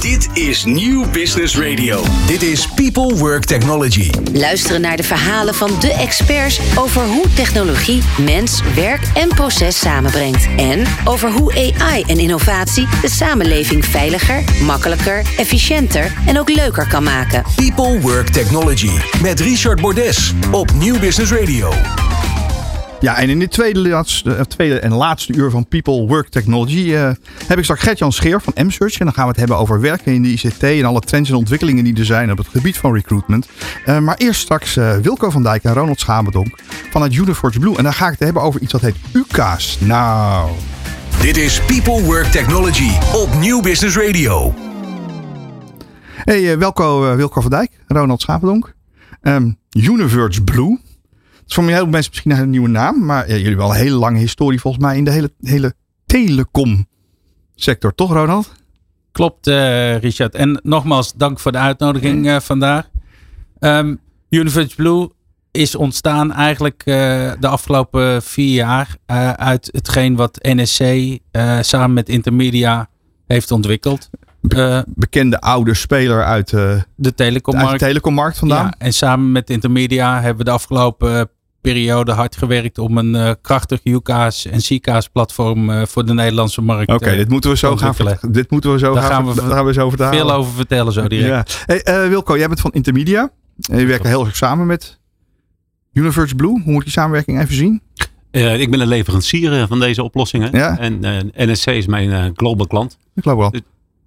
Dit is Nieuw Business Radio. Dit is People Work Technology. Luisteren naar de verhalen van de experts over hoe technologie mens, werk en proces samenbrengt. En over hoe AI en innovatie de samenleving veiliger, makkelijker, efficiënter en ook leuker kan maken. People Work Technology. Met Richard Bordes op Nieuw Business Radio. Ja, en in dit tweede, laatste, eh, tweede en laatste uur van People Work Technology eh, heb ik straks Gert-Jan Scheer van M-Search. En dan gaan we het hebben over werken in de ICT en alle trends en ontwikkelingen die er zijn op het gebied van recruitment. Eh, maar eerst straks eh, Wilco van Dijk en Ronald Schabendonk vanuit Uniforge Blue. En dan ga ik het hebben over iets dat heet UCAS. Nou, Dit is People Work Technology op Nieuw Business Radio. hey, eh, Wilco, van Dijk, Ronald Schabendonk. Ehm Univerge Blue. Is voor heel veel mensen misschien een nieuwe naam, maar jullie hebben wel een hele lange historie volgens mij in de hele, hele telecom sector, toch Ronald? Klopt, eh, Richard. En nogmaals, dank voor de uitnodiging eh, vandaag. Ehm Universe Blue is ontstaan eigenlijk eh, de afgelopen vier jaar uit hetgeen wat NSC samen met Intermedia heeft ontwikkeld. Bekende oude speler uit, de uit de telecommarkt. telecommarkt vandaan. Ja, en samen met Intermedia hebben we de afgelopen periode hard gewerkt om een eh, krachtig UCAS en CCAS platform eh, voor de Nederlandse markt. Oké, eh, dit moeten we zo gaan Dit moeten we zo Daar gaan, gaan we daar gaan we zo vertalen. veel over vertellen zo direct. Ja. Hey, eh, Wilco, jij bent van Intermedia. En je werkt heel erg samen met Universe Blue. Hoe moet die samenwerking even zien? Eh, ik ben een leverancier van deze oplossingen. Ja. En eh, NSC is mijn eh, global klant. Ik geloof wel.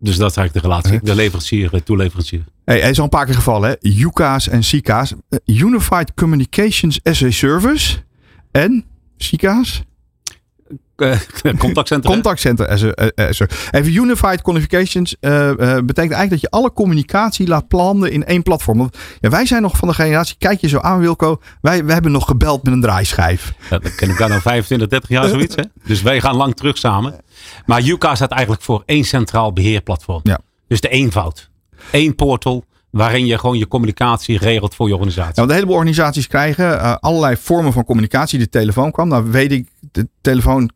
Dus dat is eigenlijk de relatie. De leverancier, eh, toeleverancier. Hey, hij is al een paar keer gevallen, hè? UCAS en CCAS. Eh, Unified Communications as a Service. En CCAS? Contactcentrum. hè? Contactcenter as a, as a- Even Unified Communications eh, eh, betekent eigenlijk dat je alle communicatie laat plannen in één platform. Want, ja, wij zijn nog van de generatie, kijk je zo aan Wilco, wij, wij hebben nog gebeld met een draaischijf. Ja, dat ken ik nou 25, 30 jaar zoiets. Hè? Dus wij gaan lang terug samen. Maar UCA staat eigenlijk voor één centraal beheerplatform. Ja. Dus de eenvoud. Eén portal waarin je gewoon je communicatie regelt voor je organisatie. Want een heleboel organisaties krijgen eh, allerlei vormen van communicatie. De telefoon kwam. Nou weet ik, de telefoon.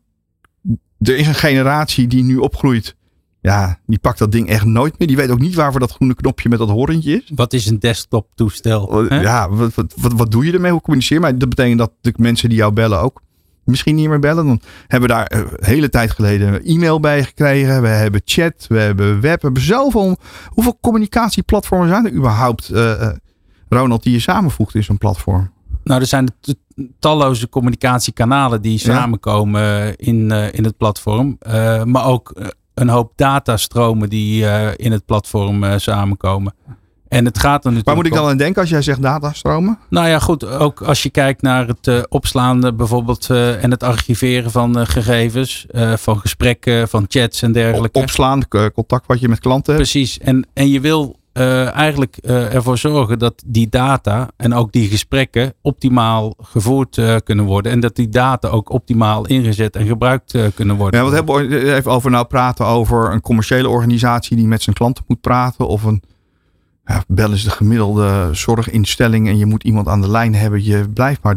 Er is een generatie die nu opgroeit. Ja, die pakt dat ding echt nooit meer. Die weet ook niet waarvoor dat groene knopje met dat horentje is. Wat is een desktop toestel? Eh, Ja, wat, wat, wat, wat doe je ermee? Hoe communiceer je? Maar dat betekent dat de mensen die jou bellen ook misschien niet meer bellen. Dan hebben we daar eh, een hele tijd geleden e-mail bij gekregen. We hebben chat, we hebben web. We hebben zoveel. Hoeveel communicatieplatformen zijn er überhaupt, eh, eh, Ronald, die je samenvoegt in zo'n platform? Nou, er zijn talloze communicatiekanalen die samenkomen in, eh, in het platform. Eh, maar ook eh, een hoop datastromen die eh, in het platform eh, samenkomen. En het gaat er natuurlijk Waar moet ik dan aan denken als jij zegt datastromen? Nou ja, goed. Ook als je kijkt naar het eh, opslaan eh, bijvoorbeeld eh, en het archiveren van eh, gegevens. eh, van gesprekken, van chats en dergelijke. Opslaan, contact wat je met klanten hebt. Precies. En, en je wil eh, eigenlijk eh, ervoor zorgen dat die data en ook die gesprekken optimaal gevoerd eh, kunnen worden. En dat die data ook optimaal ingezet en gebruikt kunnen worden. Ja, wat hebben we even over nou praten over een commerciële organisatie die met zijn klanten moet praten of een ja, bel is de gemiddelde zorginstelling en je moet iemand aan de lijn hebben. Je blijft maar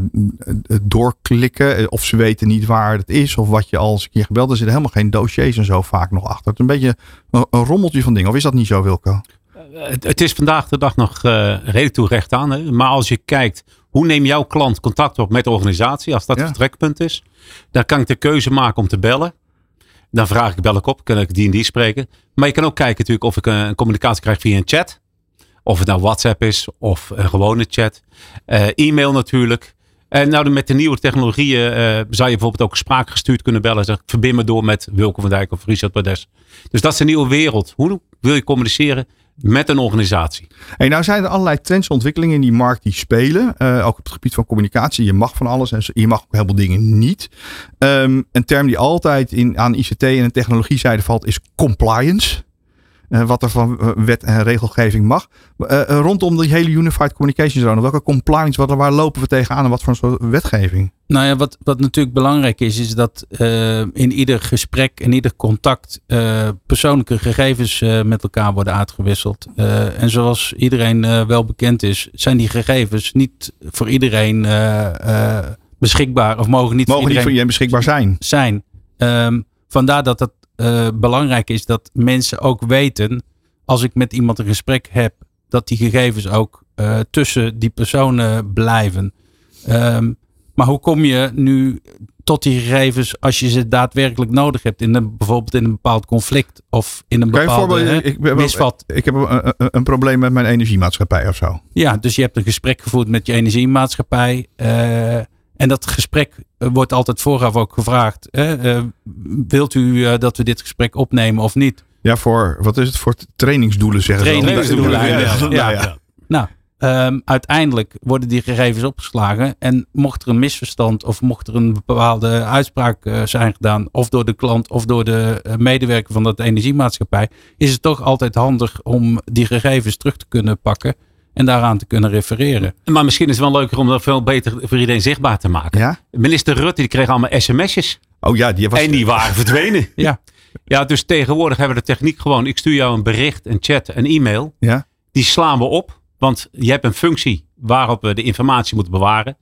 doorklikken of ze weten niet waar het is of wat je al eens een keer gebeld. Er zitten helemaal geen dossiers en zo vaak nog achter. Het is een beetje een rommeltje van dingen. Of is dat niet zo, Wilco? Het, het is vandaag de dag nog eh redelijk toe recht aan. Hè? Maar als je kijkt, hoe neemt jouw klant contact op met de organisatie? Als dat Ja. het vertrekpunt is. Dan kan ik de keuze maken om te bellen. Dan vraag ik, bel ik op, kan ik die en die spreken. Maar je kan ook kijken natuurlijk of ik een, een communicatie krijg via een chat. Of het nou WhatsApp is of een gewone chat. Eh, e-mail natuurlijk. En nou, met de nieuwe technologieën eh, zou je bijvoorbeeld ook spraakgestuurd kunnen bellen. Zeg, verbind me door met Wilco van Dijk of Richard Bades. Dus dat is een nieuwe wereld. Hoe wil je communiceren met een organisatie? Hey, nou zijn er allerlei trends en ontwikkelingen in die markt die spelen. Eh, ook op het gebied van communicatie. Je mag van alles en je mag ook heel veel dingen niet. Ehm, een term die altijd in, aan ICT en de technologiezijde valt is compliance. Eh, wat er van eh, wet en regelgeving mag. Eh, rondom die hele Unified Communications Zone. Welke compliance, wat, waar lopen we tegenaan en wat voor een soort wetgeving? Nou ja, wat, wat natuurlijk belangrijk is, is dat in ieder gesprek en ieder contact persoonlijke gegevens met elkaar worden uitgewisseld. En zoals iedereen wel bekend is, zijn die gegevens niet voor iedereen beschikbaar of mogen niet Mogen voor iedereen voor je beschikbaar zijn? zijn. Ehm, vandaar dat het eh, belangrijk is dat mensen ook weten als ik met iemand een gesprek heb, dat die gegevens ook eh, tussen die personen blijven. Ehm, maar hoe kom je nu tot die gegevens als je ze daadwerkelijk nodig hebt? In een, bijvoorbeeld in een bepaald conflict of in een ben- misvat. ik heb een, een, een probleem met mijn energiemaatschappij of zo. Ja, dus je hebt een gesprek gevoerd met je energiemaatschappij. eh, en dat gesprek eh, wordt altijd vooraf ook gevraagd. hè, eh, wilt u eh, dat we dit gesprek opnemen of niet? Ja, voor, wat is het, voor trainingsdoelen zeggen. Trainingsdoelen, Ja, ja, ja. ja, ja. Nou, ehm, uiteindelijk worden die gegevens opgeslagen. En mocht er een misverstand of mocht er een bepaalde uitspraak zijn gedaan, of door de klant of door de medewerker van dat energiemaatschappij, is het toch altijd handig om die gegevens terug te kunnen pakken en daaraan te kunnen refereren. Maar misschien is het wel leuker om dat veel beter voor iedereen zichtbaar te maken. Ja? Minister Rutte die kreeg allemaal sms'jes. Oh ja, die was... En die waren verdwenen. Ja, Ja, dus tegenwoordig hebben we de techniek gewoon. Ik stuur jou een bericht, een chat, een e-mail. Ja? Die slaan we op. Want je hebt een functie waarop we de informatie moeten bewaren.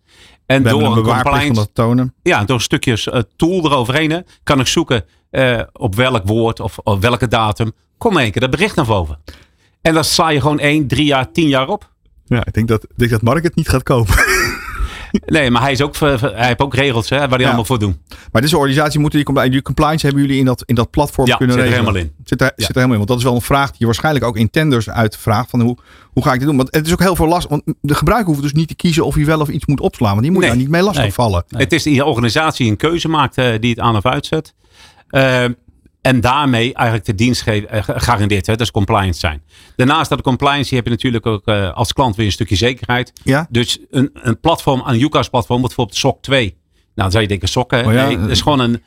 En We door een een dat tonen. ja, door een stukje eh, tool eroverheen, hè, kan ik zoeken eh, op welk woord of op welke datum. Kom één keer dat bericht naar boven. En dan sla je gewoon één, drie jaar, tien jaar op. Ja, ik denk dat, ik denk dat Mark het niet gaat kopen. Nee, maar hij, is ook, hij heeft ook regels hè, waar hij Ja. allemaal voor doen. Maar deze organisatie moeten die, die compliance hebben jullie in dat, in dat platform Ja, kunnen zit er helemaal in. Zit er, Ja. zit er helemaal in. Want dat is wel een vraag die je waarschijnlijk ook in tenders uitvraagt. Van hoe, hoe ga ik dit doen? Want het is ook heel veel last. Want de gebruiker hoeft dus niet te kiezen of hij wel of iets moet opslaan. Want die moet Nee. daar niet mee lastigvallen. Nee. Het is die organisatie die een keuze maakt eh, die het aan of uitzet. Eh, en daarmee eigenlijk de dienst eh, garandeert. Hè, dat is compliance zijn. Daarnaast dat compliance heb je natuurlijk ook eh, als klant weer een stukje zekerheid. Ja? Dus een, een platform, een UCAS platform, bijvoorbeeld SOC 2. Nou, dan zou je denken sokken. Oh ja, nee, dat is gewoon een,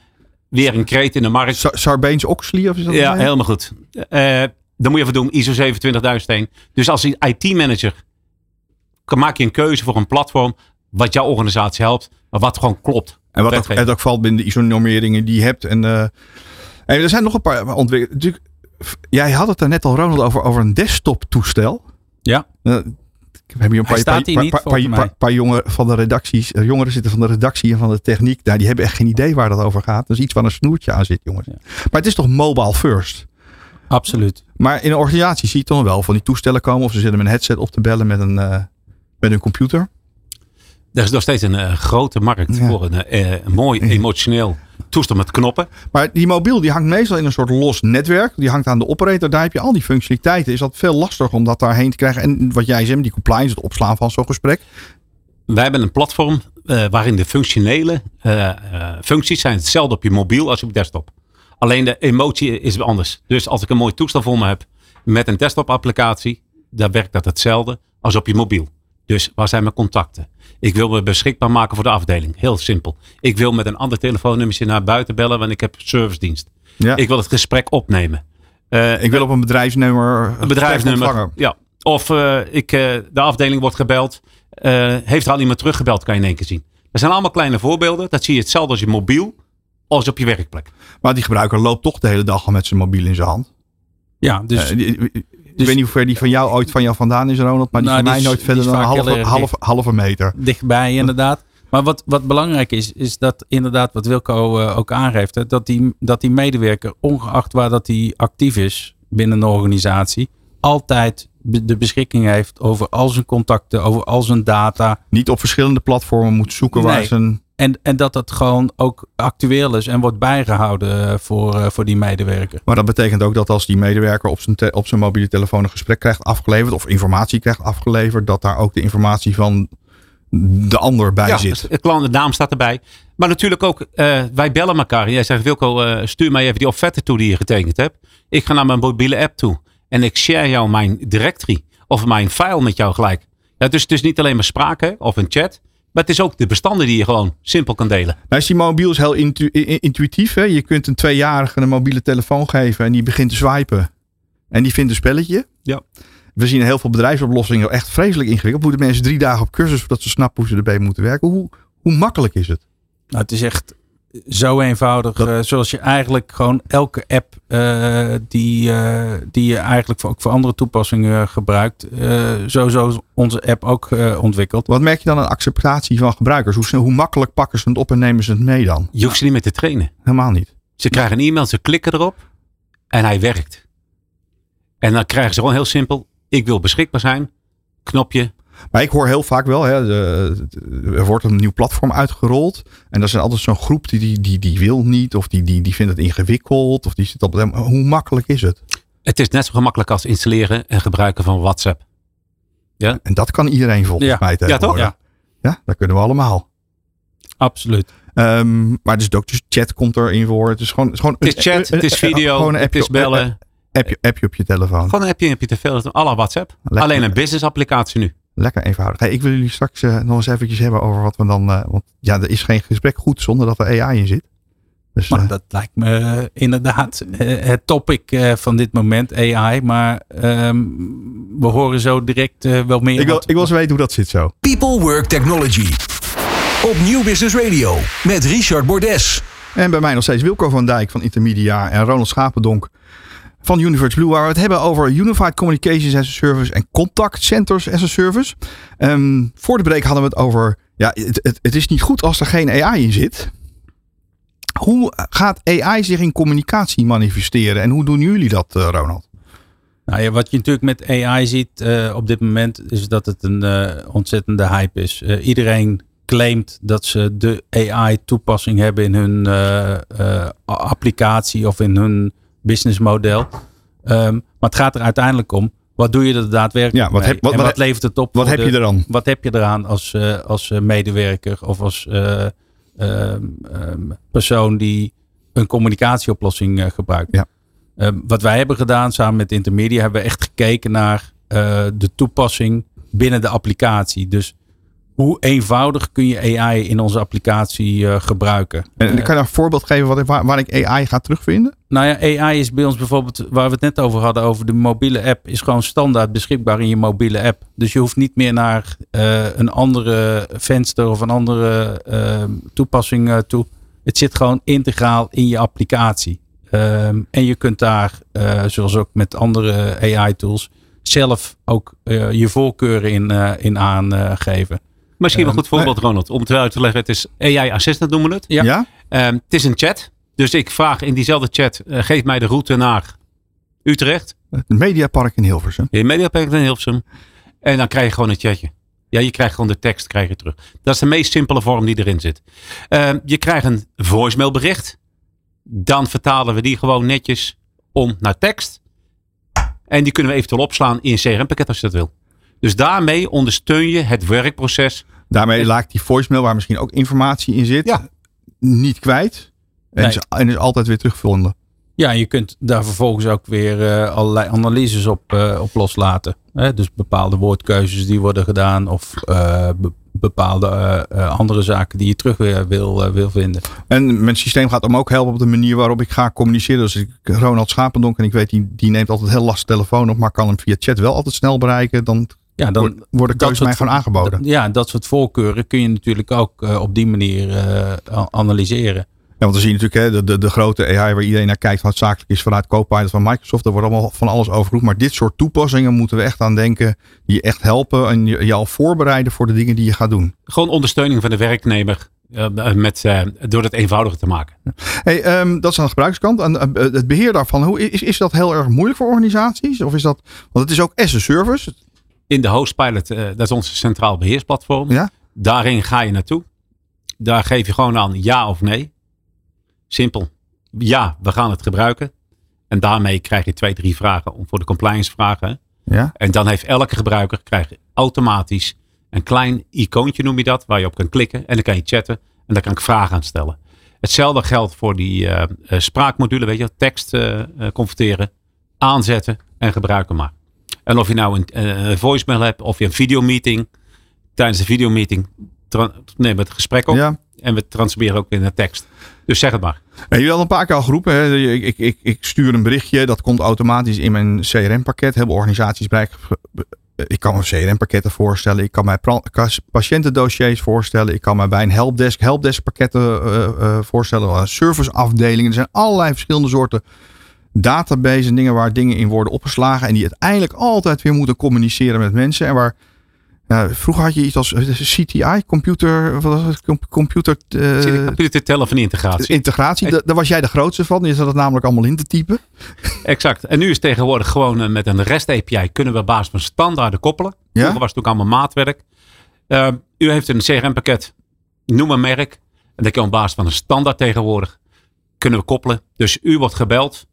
weer een kreet in de markt. Sa- Sarbanes-Oxley of is dat? Ja, het? helemaal goed. Eh, dan moet je even doen, ISO 27001. Dus als IT-manager maak je een keuze voor een platform wat jouw organisatie helpt, maar wat gewoon klopt. En wat ook, het ook valt binnen de ISO-normeringen die je hebt. En, en er zijn nog een paar ontwikkelingen. Natuurlijk, f- Jij had het daar net al, Ronald, over, over een desktop-toestel. ja. Eh, we hebben hier een paar, paar, niet, jongeren van de redacties, eh, jongeren zitten van de redactie en van de techniek. Nou, die hebben echt geen idee waar dat over gaat. Dus iets waar een snoertje aan zit, jongens. Ja. Maar het is toch mobile first? absoluut. Maar in een organisatie zie je toch wel van die toestellen komen. Of ze zitten met een headset op te bellen met een, eh, met een computer. Er is nog steeds een eh, grote markt Ja. voor een, eh, een mooi emotioneel toestel met knoppen. Maar die mobiel die hangt meestal in een soort los netwerk. Die hangt aan de operator. Daar heb je al die functionaliteiten. Is dat veel lastiger om dat daarheen te krijgen. En wat jij zei, met die compliance, het opslaan van zo'n gesprek. Wij hebben een platform eh, waarin de functionele eh, eh, functies zijn hetzelfde op je mobiel als op desktop. Alleen de emotie is anders. Dus als ik een mooi toestel voor me heb met een desktop applicatie, dan werkt dat hetzelfde als op je mobiel. Dus waar zijn mijn contacten? Ik wil me beschikbaar maken voor de afdeling. Heel simpel. Ik wil met een ander telefoonnummertje naar buiten bellen, want ik heb servicedienst. Ja. Ik wil het gesprek opnemen. Eh, ik wil op een bedrijfsnummer. een bedrijfsnummer. Ja. Of eh, ik, eh, de afdeling wordt gebeld. Eh, heeft er al iemand teruggebeld, kan je in één keer zien. Dat zijn allemaal kleine voorbeelden. Dat zie je hetzelfde als je mobiel als op je werkplek. Maar die gebruiker loopt toch de hele dag al met zijn mobiel in zijn hand. Ja, dus Eh, die- ik weet niet hoe ver die van jou ooit van jou vandaan is, Ronald. Maar die Nou, van die mij is- nooit verder dan een halve, halve, halve meter. dichtbij inderdaad. Maar wat, wat belangrijk is, is dat inderdaad wat Wilco eh, ook aangeeft. Hè, dat, die, dat die medewerker, ongeacht waar dat hij actief is binnen een organisatie, altijd de beschikking heeft over al zijn contacten, over al zijn data. Niet op verschillende platformen moet zoeken waar zijn... En, en dat dat gewoon ook actueel is en wordt bijgehouden eh, voor, eh, voor die medewerker. Maar dat betekent ook dat als die medewerker op zijn, te- op zijn mobiele telefoon een gesprek krijgt afgeleverd. Of informatie krijgt afgeleverd. Dat daar ook de informatie van de ander bij ja, zit. De klant, de naam staat erbij. Maar natuurlijk ook, eh, wij bellen elkaar. Jij zegt, Wilco, eh, stuur mij even die offerte toe die je getekend hebt. Ik ga naar mijn mobiele app toe. En ik share jou mijn directory. Of mijn file met jou gelijk. Ja, dus het is niet alleen maar sprake of een chat. Maar het is ook de bestanden die je gewoon simpel kan delen. Nou is die mobiel is heel intu- intuïtief. Hè? Je kunt een tweejarige een mobiele telefoon geven en die begint te swipen. En die vindt een spelletje. Ja. We zien heel veel bedrijfsoplossingen echt vreselijk ingewikkeld. Moeten mensen drie dagen op cursus voordat ze snappen hoe ze erbij moeten werken. Hoe, hoe makkelijk is het? Nou, het is echt zo eenvoudig. eh, zoals je eigenlijk gewoon elke app eh, die, eh, die je eigenlijk voor, ook voor andere toepassingen gebruikt. eh sowieso is onze app ook eh, ontwikkeld. Wat merk je dan aan acceptatie van gebruikers? Hoe, hoe makkelijk pakken ze het op en nemen ze het mee dan? Je hoeft ze niet meer te trainen. Helemaal niet. Ze krijgen een e-mail, ze klikken erop en hij werkt. En dan krijgen ze gewoon heel simpel, ik wil beschikbaar zijn, knopje. Maar ik hoor heel vaak wel, hè, de- de- er wordt een nieuw platform uitgerold. En dat is altijd zo'n groep die, die, die, die wil niet. Of die, die, die vindt het ingewikkeld. Of die zit op. Hoe makkelijk is het? Het is net zo gemakkelijk als installeren en gebruiken van WhatsApp. En dat kan iedereen volgens Ja. mij Ja, toch? tegenwoordig. Ja. Ja, dat kunnen we allemaal. Absoluut. Ehm, maar dus ook dus chat komt erin voor. Het is gewoon, het is gewoon Het is chat, een- het is video, gewoon een het appje is op- bellen. Appje, appje op je telefoon. Gewoon een appje op je à la WhatsApp. Lekker. Alleen een business applicatie nu. Lekker eenvoudig. Hey, ik wil jullie straks eh, nog eens eventjes hebben over wat we dan. eh, want ja, er is geen gesprek goed zonder dat er AI in zit. Dus Maar eh, dat lijkt me inderdaad het topic eh, van dit moment, AI. Maar ehm, we horen zo direct wel meer. ik, wil, wat- ik wil eens weten hoe dat zit zo. People Work Technology. Op Nieuw Business Radio met Richard Bordes. En bij mij nog steeds Wilco van Dijk van Intermedia en Ronald Schapendonk van Universe Blue, waar we het hebben over Unified Communications as a Service en Contact Centers as a Service. Ehm, voor de break hadden we het over, ja, het, het, het is niet goed als er geen AI in zit. Hoe gaat AI zich in communicatie manifesteren en hoe doen jullie dat, eh, Ronald? Nou ja, wat je natuurlijk met AI ziet eh, op dit moment is dat het een eh, ontzettende hype is. Iedereen claimt dat ze de AI-toepassing hebben in hun applicatie of in hun businessmodel. Ehm, maar het gaat er uiteindelijk om, wat doe je er daadwerkelijk Ja, wat heb- wat- en wat- wat levert het op? Wat heb je de- eraan? Wat heb je eraan als, eh, als eh, medewerker of als eh, ehm, ehm, persoon die een communicatieoplossing gebruikt? Ja. Wat wij hebben gedaan samen met Intermedia, hebben we echt gekeken naar de toepassing binnen de applicatie. Dus hoe eenvoudig kun je AI in onze applicatie eh, gebruiken? En Eh, kan je een voorbeeld geven wat, waar, waar ik AI ga terugvinden? nou ja, AI is bij ons bijvoorbeeld, waar we het net over hadden, over de mobiele app, is gewoon standaard beschikbaar in je mobiele app. Dus je hoeft niet meer naar eh, een andere venster of een andere eh, toepassing toe. Het zit gewoon integraal in je applicatie. Ehm, en je kunt daar, zoals ook met andere AI-tools, zelf ook je voorkeuren in, in aangeven. Misschien wel een Ehm, goed voorbeeld, Ronald. Om het uit te leggen, het is AI Assistant noemen we het. Ja. Ja? Ehm, het is een chat. Dus ik vraag in diezelfde chat, eh, geef mij de route naar Utrecht. Het Mediapark in Hilversum. In Mediapark in Hilversum. En dan krijg je gewoon een chatje. Ja, je krijgt gewoon de tekst krijg je terug. Dat is de meest simpele vorm die erin zit. Ehm, je krijgt een voicemailbericht. Dan vertalen we die gewoon netjes om naar tekst. En die kunnen we eventueel opslaan in een CRM-pakket als je dat wil. Dus daarmee ondersteun je het werkproces. Daarmee laat ik die voicemail, waar misschien ook informatie in zit, Ja. niet kwijt. En, Nee. is, en is altijd weer teruggevonden. Ja, je kunt daar vervolgens ook weer eh, allerlei analyses op, eh, op loslaten. Hè? Dus bepaalde woordkeuzes die worden gedaan of eh, be- bepaalde andere zaken die je terug weer wil, wil vinden. En mijn systeem gaat hem ook helpen op de manier waarop ik ga communiceren. Dus ik, Ronald Schapendonk, en ik weet, die, die neemt altijd heel lastig telefoon op, maar kan hem via chat wel altijd snel bereiken. Dan, Ja, dan, wordt- worden dat keuzes soort mij gewoon aangeboden. Ja, dat soort voorkeuren kun je natuurlijk ook eh, op die manier eh, analyseren. Ja, want dan zie je natuurlijk hè, de, de, de grote AI waar iedereen naar kijkt, wat zakelijk is vanuit Copilot van Microsoft. Daar wordt allemaal van alles overroepen. Maar dit soort toepassingen moeten we echt aan denken. Die je echt helpen en je, je al voorbereiden voor de dingen die je gaat doen. Gewoon ondersteuning van de werknemer. eh, met, eh, door het eenvoudiger te maken. Hey, ehm, dat is aan de gebruikerskant. En het beheer daarvan, hoe, is, is dat heel erg moeilijk voor organisaties? Of is dat, want het is ook as a service. In de Hostpilot, eh, dat is onze centraal beheersplatform. Ja? Daarin ga je naartoe. Daar geef je gewoon aan ja of nee. Simpel. Ja, we gaan het gebruiken. En daarmee krijg je twee, drie vragen om voor de compliance vragen. Ja. En dan heeft elke gebruiker krijg je automatisch een klein icoontje noem je dat, waar je op kan klikken. En dan kan je chatten en dan kan ik vragen aan stellen. Hetzelfde geldt voor die eh, spraakmodule, weet je, tekst eh, converteren, aanzetten en gebruiken maar. En of je nou een, eh, een voicemail hebt of je een videomeeting. Tijdens de videomeeting nemen we het gesprek op ja. en we transfereren ook weer naar tekst. Dus zeg het maar. En jullie hadden een paar keer al geroepen. Hè? Ik, ik, ik, ik stuur een berichtje. Dat komt automatisch in mijn CRM-pakket. Veel organisaties bereiken. Ik kan me CRM-pakketten voorstellen. Ik kan mij patiëntendossiers voorstellen. Ik kan mij bij een helpdesk helpdesk-pakketten eh, eh, voorstellen. Een serviceafdelingen. Er zijn allerlei verschillende soorten databases en dingen waar dingen in worden opgeslagen. En die uiteindelijk altijd weer moeten communiceren met mensen. En waar vroeger had je iets als eh, CTI, computer, wat was het? Com- computer eh, Computer telefonie integratie. integratie. Da- Daar was jij de grootste van. Je zat het namelijk allemaal in te typen. Exact. En nu is tegenwoordig gewoon eh, met een REST API kunnen we op basis van standaarden koppelen. Ja? Vroeger was het ook allemaal maatwerk. Eh, u heeft een CRM pakket, noem een merk. En dat kan op basis van een standaard tegenwoordig kunnen we koppelen. Dus u wordt gebeld.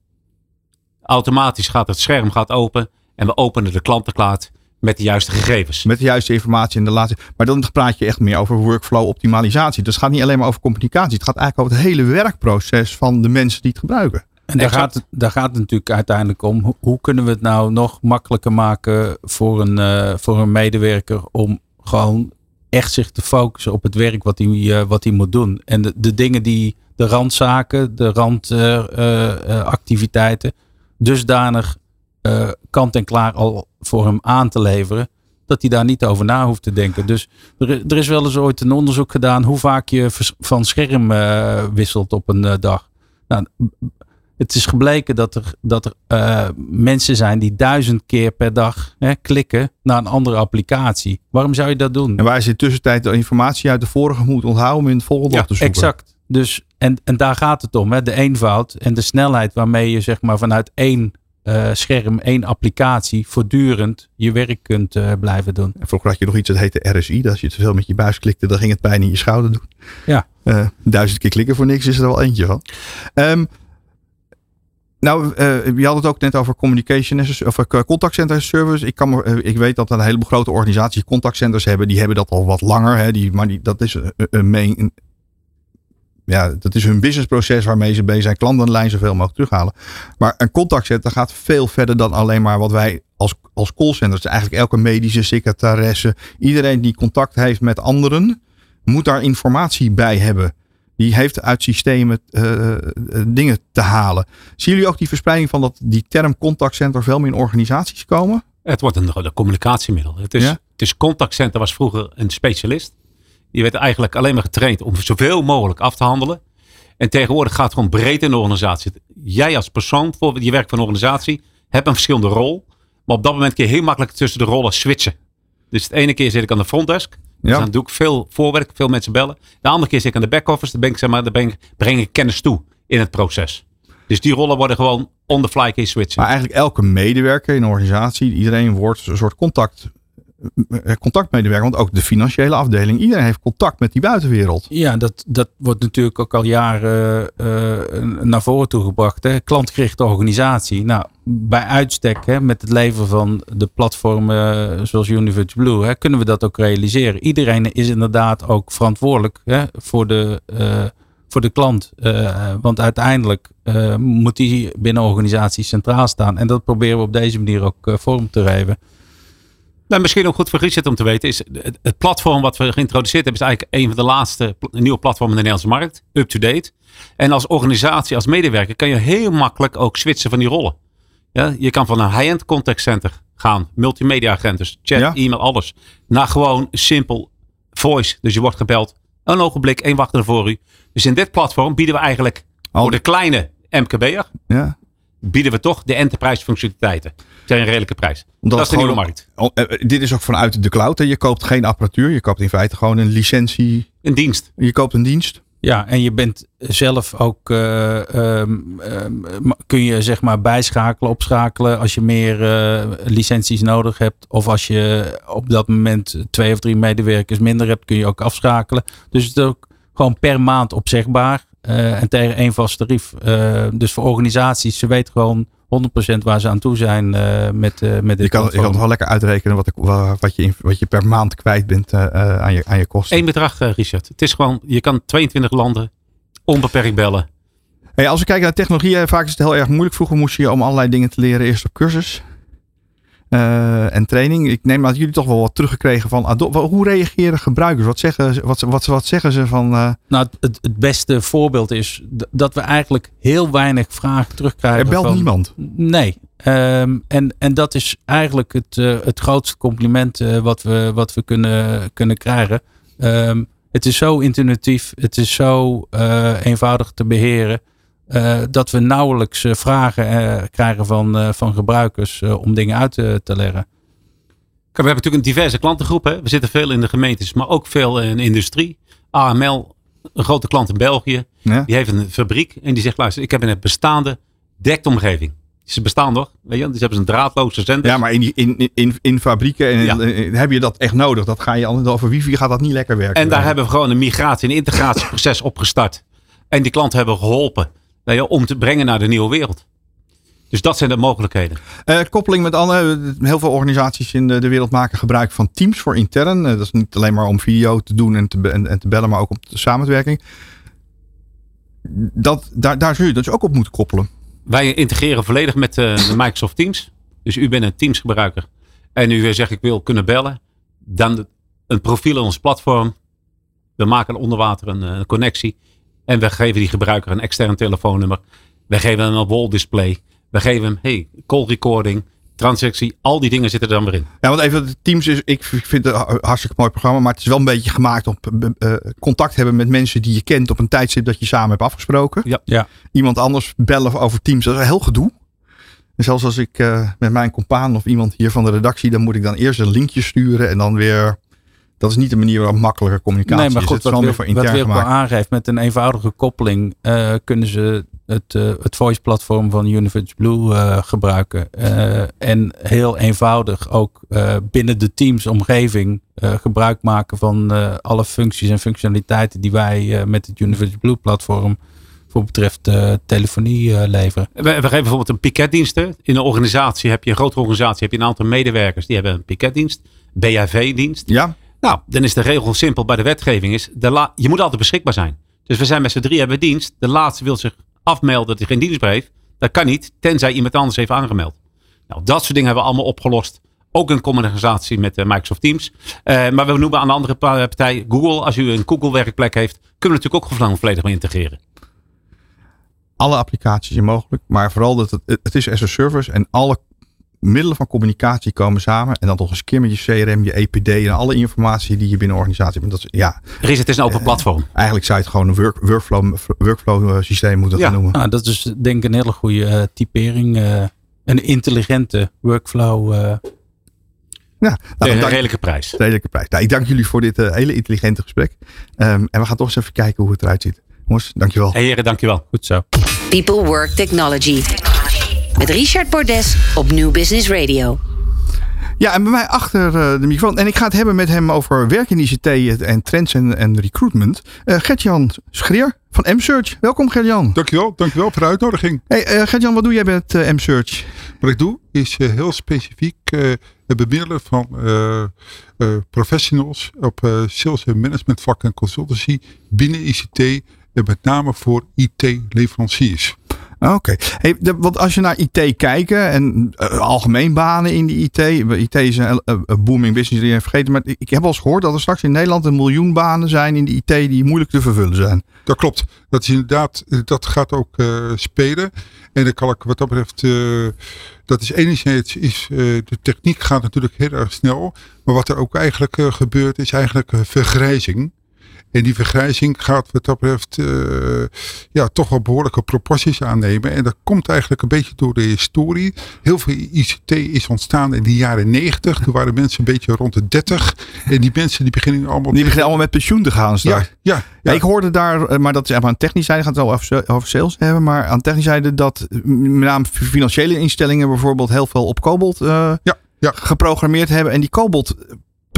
Automatisch gaat het scherm gaat open. En we openen de klantenklaart met de juiste gegevens. Met de juiste informatie en de laatste. Maar dan praat je echt meer over workflow optimalisatie. Dus het gaat niet alleen maar over communicatie. Het gaat eigenlijk over het hele werkproces van de mensen die het gebruiken. En daar Exact. gaat, het, daar gaat het natuurlijk uiteindelijk om. Hoe, kunnen we het nou nog makkelijker maken voor een, eh, voor een medewerker om gewoon echt zich te focussen op het werk wat hij, eh, wat hij moet doen. En de, de dingen die, de randzaken, de randactiviteiten, dusdanig eh, kant en klaar al voor hem aan te leveren. Dat hij daar niet over na hoeft te denken. Dus er, er is wel eens ooit een onderzoek gedaan hoe vaak je van scherm eh, wisselt op een eh, dag. Nou, het is gebleken dat er, dat er mensen zijn die duizend keer per dag hè, klikken naar een andere applicatie. Waarom zou je dat doen? En waar je in de tussentijd de informatie uit de vorige moet onthouden om in het volgende Ja, op te zoeken. Exact. Dus, en, en daar gaat het om. Hè? De eenvoud en de snelheid waarmee je zeg maar, vanuit één eh, scherm, één applicatie voortdurend je werk kunt eh, blijven doen. En vroeger had je nog iets dat heette RSI. Dat als je te veel met je buis klikte, dan ging het pijn in je schouder doen. Ja. Eh, duizend keer klikken voor niks is er wel eentje van. Ehm, nou, je had het ook net over communication of contact center service. Ik, kan, me- ik weet dat een heleboel grote organisaties contactcenters hebben. Die hebben dat al wat langer. Hè, die, maar die, dat is een, een- ja, dat is hun businessproces waarmee ze bezig zijn. Klantenlijn zoveel mogelijk terughalen. Maar een contactcenter gaat veel verder dan alleen maar wat wij als, als callcenters. Eigenlijk elke medische secretaresse, iedereen die contact heeft met anderen, moet daar informatie bij hebben. Die heeft uit systemen eh, eh, dingen te halen. Zien jullie ook die verspreiding van dat, die term contactcenter veel meer in organisaties komen? Het wordt een, een communicatiemiddel. Het is, Ja? het is contactcenter was vroeger een specialist. Die werd eigenlijk alleen maar getraind om zoveel mogelijk af te handelen. En tegenwoordig gaat het gewoon breed in de organisatie. Jij als persoon, bijvoorbeeld je werkt voor een organisatie, hebt een verschillende rol. Maar op dat moment kun je heel makkelijk tussen de rollen switchen. Dus de ene keer zit ik aan de frontdesk. Dus Ja. dan doe ik veel voorwerk, veel mensen bellen. De andere keer zit ik aan de back-office. Dan, ben ik, zeg maar, dan ik, breng ik kennis toe in het proces. Dus die rollen worden gewoon on the fly je switchen. Maar eigenlijk elke medewerker in een organisatie, iedereen wordt een soort contact, contactmedewerker. Want ook de financiële afdeling, iedereen heeft contact met die buitenwereld. Ja, dat, dat wordt natuurlijk ook al jaren eh, naar voren toe gebracht. Hè? Klantgerichte organisatie. Nou, bij uitstek hè, met het leveren van de platformen eh, zoals Universe Blue hè, kunnen we dat ook realiseren. Iedereen is inderdaad ook verantwoordelijk hè, voor, de, eh, voor de klant. Eh, want uiteindelijk eh, moet die binnen organisaties centraal staan. En dat proberen we op deze manier ook eh, vorm te geven. Nou, misschien ook goed voor Richard om te weten, is het, het platform wat we geïntroduceerd hebben, is eigenlijk een van de laatste nieuwe platformen in de Nederlandse markt. Up-to-date. En als organisatie, als medewerker, kan je heel makkelijk ook switchen van die rollen. Ja, je kan van een high-end contact center gaan, multimedia agent, dus chat, Ja. e-mail, alles, naar gewoon simpel voice. Dus je wordt gebeld, een ogenblik, één wachter voor u. Dus in dit platform bieden we eigenlijk Al- voor de kleine MKB'er, Ja. Bieden we toch de enterprise functionaliteiten. Tegen een redelijke prijs. Omdat dat is de nieuwe markt. Oh, eh, dit is ook vanuit de cloud. Hè. Je koopt geen apparatuur. Je koopt in feite gewoon een licentie. Een dienst. Je koopt een dienst. Ja, en je bent zelf ook, eh, ehm, ehm, kun je zeg maar bijschakelen, opschakelen als je meer eh, licenties nodig hebt. Of als je op dat moment twee of drie medewerkers minder hebt, kun je ook afschakelen. Dus het is ook gewoon per maand opzegbaar eh, en tegen één vast tarief. Eh, dus voor organisaties, ze weten gewoon 100% waar ze aan toe zijn eh, met, eh met dit Je kan, je kan het wel lekker uitrekenen wat, ik- wat, je, wat je per maand kwijt bent eh, eh, aan, je, aan je kosten. Eén bedrag, eh, Richard. Het is gewoon, je kan 22 landen onbeperkt bellen. Hey, als we kijken naar technologie, eh, vaak is het heel erg moeilijk. Vroeger moest je om allerlei dingen te leren eerst op cursus. Eh, en training. Ik neem aan dat jullie toch wel wat teruggekregen van Adobe. Hoe reageren gebruikers? Wat zeggen, ze- wat, wat, wat zeggen ze van... eh, Nou, het- beste voorbeeld is dat we eigenlijk heel weinig vragen terugkrijgen. er belt van, niemand. Nee. Ehm, en, en dat is eigenlijk het, eh, het grootste compliment wat we, wat we kunnen, kunnen krijgen. Ehm, het is zo intuïtief, het is zo eenvoudig te beheren. Eh, dat we nauwelijks eh, vragen eh, krijgen van, eh, van gebruikers eh, om dingen uit te, te leggen. we hebben natuurlijk een diverse klantengroep. Hè? We zitten veel in de gemeentes, maar ook veel in de industrie. AML, een grote klant in België, Ja. die heeft een fabriek en die zegt, luister, ik heb een bestaande dektomgeving. Ze bestaan nog, weet je, dus hebben ze een draadloze zender. Ja, maar in, die, in, in, in fabrieken en Ja. in- heb je dat echt nodig. Dat ga je altijd over wifi gaat dat niet lekker werken. En daar hebben we gewoon een migratie- en integratieproces opgestart. En die klanten hebben geholpen je, om te brengen naar de nieuwe wereld. Dus dat zijn de mogelijkheden. Eh, koppeling met andere. Heel veel organisaties in de, de wereld maken gebruik van Teams voor intern. Eh, dat is niet alleen maar om video te doen en te, be- en, en te bellen, maar ook om de samenwerking. Dat, daar, daar zul je dus ook op moeten koppelen. Wij integreren volledig met eh, de Microsoft Teams. Dus u bent een Teams gebruiker. En u zegt ik wil kunnen bellen. Dan een profiel in ons platform. We maken onder water een, eh, een connectie. En we geven die gebruiker een extern telefoonnummer. We geven hem een wall display. We geven hem hey, call recording, transactie. Al die dingen zitten er dan weer in. Ja, want even, Teams is, ik vind het een hartstikke mooi programma, maar het is wel een beetje gemaakt op eh, eh, contact hebben met mensen die je kent op een tijdstip dat je samen hebt afgesproken. Ja. Ja. Iemand anders bellen over Teams, dat is een heel gedoe. En zelfs als ik eh, met mijn compaan of iemand hier van de redactie, dan moet ik dan eerst een linkje sturen en dan weer. Dat is niet de manier waarop makkelijke communicatie Nee, maar is. goed, Het is wat, wel meer voor wat intern Wilco gemaakt. aangeeft met een eenvoudige koppeling, eh, kunnen ze het, eh, het voice platform van Universe Blue eh, gebruiken. Eh, en heel eenvoudig ook eh, binnen de Teams omgeving eh, gebruik maken van eh, alle functies en functionaliteiten die wij eh, met het Universe Blue platform voor betreft eh, telefonie leveren. We, we geven bijvoorbeeld een piketdiensten. In een organisatie heb je een grote organisatie, heb je een aantal medewerkers die hebben een piketdienst, BHV-dienst. Ja, Nou, dan is de regel simpel bij de wetgeving is, je moet altijd beschikbaar zijn. Dus we zijn met z'n drie hebben dienst. De laatste wil zich afmelden dat hij geen dienst meer heeft. Dat kan niet, tenzij iemand anders heeft aangemeld. Nou, dat soort dingen hebben we allemaal opgelost. Ook in combinatie met eh, Microsoft Teams. Eh, maar we noemen aan de andere pa- partij Google. Als u een Google werkplek heeft, kunnen we natuurlijk ook volledig mee integreren. alle applicaties zijn mogelijk, maar vooral dat het, het is as a service en alle middelen van communicatie komen samen en dan nog eens een keer met je CRM, je EPD en alle informatie die je binnen een organisatie hebt. Dat is, ja, Ries, het is een open platform. eigenlijk zou je het gewoon een work, workflow, workflow eh, systeem moeten Ja. gaan noemen. Nou, dat is denk ik een hele goede eh, typering. eh, een intelligente workflow. eh, Ja, nou, een redelijke prijs. redelijke prijs. Nou, ik dank jullie voor dit eh, hele intelligente gesprek. Ehm, en we gaan toch eens even kijken hoe het eruit ziet. Jongens, dankjewel. Hey heren, dankjewel. goed zo. People Work Technology. Met Richard Bordes op New Business Radio. Ja, en bij mij achter eh, de microfoon. En ik ga het hebben met hem over werk in ICT en trends en, en recruitment. Eh Gert-Jan Schreer van M-Search. Welkom Gert-Jan. Dankjewel, dankjewel voor de uitnodiging. Hey, eh, Gert-Jan, wat doe jij met eh, M-Search? Wat ik doe is heel specifiek eh, het bemiddelen van eh, eh, professionals op eh, sales en management vlak en consultancy binnen ICT. En met name voor IT-leveranciers. Ah, Oké. Hey, want als je naar IT kijkt en eh, algemeen banen in de IT. IT is een, eh, een booming business, die vergeten. Maar ik heb wel eens gehoord dat er straks in Nederland een miljoen banen zijn in de IT die moeilijk te vervullen zijn. Dat klopt. Dat is inderdaad, eh, dat gaat ook eh, spelen. En dan kan ik wat dat betreft, eh, dat is enerzijds, is, eh, de techniek gaat natuurlijk heel erg snel. Maar wat er ook eigenlijk eh, gebeurt, is eigenlijk eh, vergrijzing. En die vergrijzing gaat wat dat betreft eh, ja, toch wel behoorlijke proporties aannemen. En dat komt eigenlijk een beetje door de historie. Heel veel ICT is ontstaan in de jaren 90. Toen waren mensen een beetje rond de 30. En die mensen die beginnen allemaal... Die beginnen allemaal met pensioen te gaan straks. ja, ja, Ja, ja. ik hoorde daar, eh, maar dat is aan technisch zijde, gaat het wel over, sales hebben, maar aan technisch zijde dat eh, met name financiële instellingen bijvoorbeeld heel veel op Cobalt eh, Ja, ja. geprogrammeerd hebben. En die Cobalt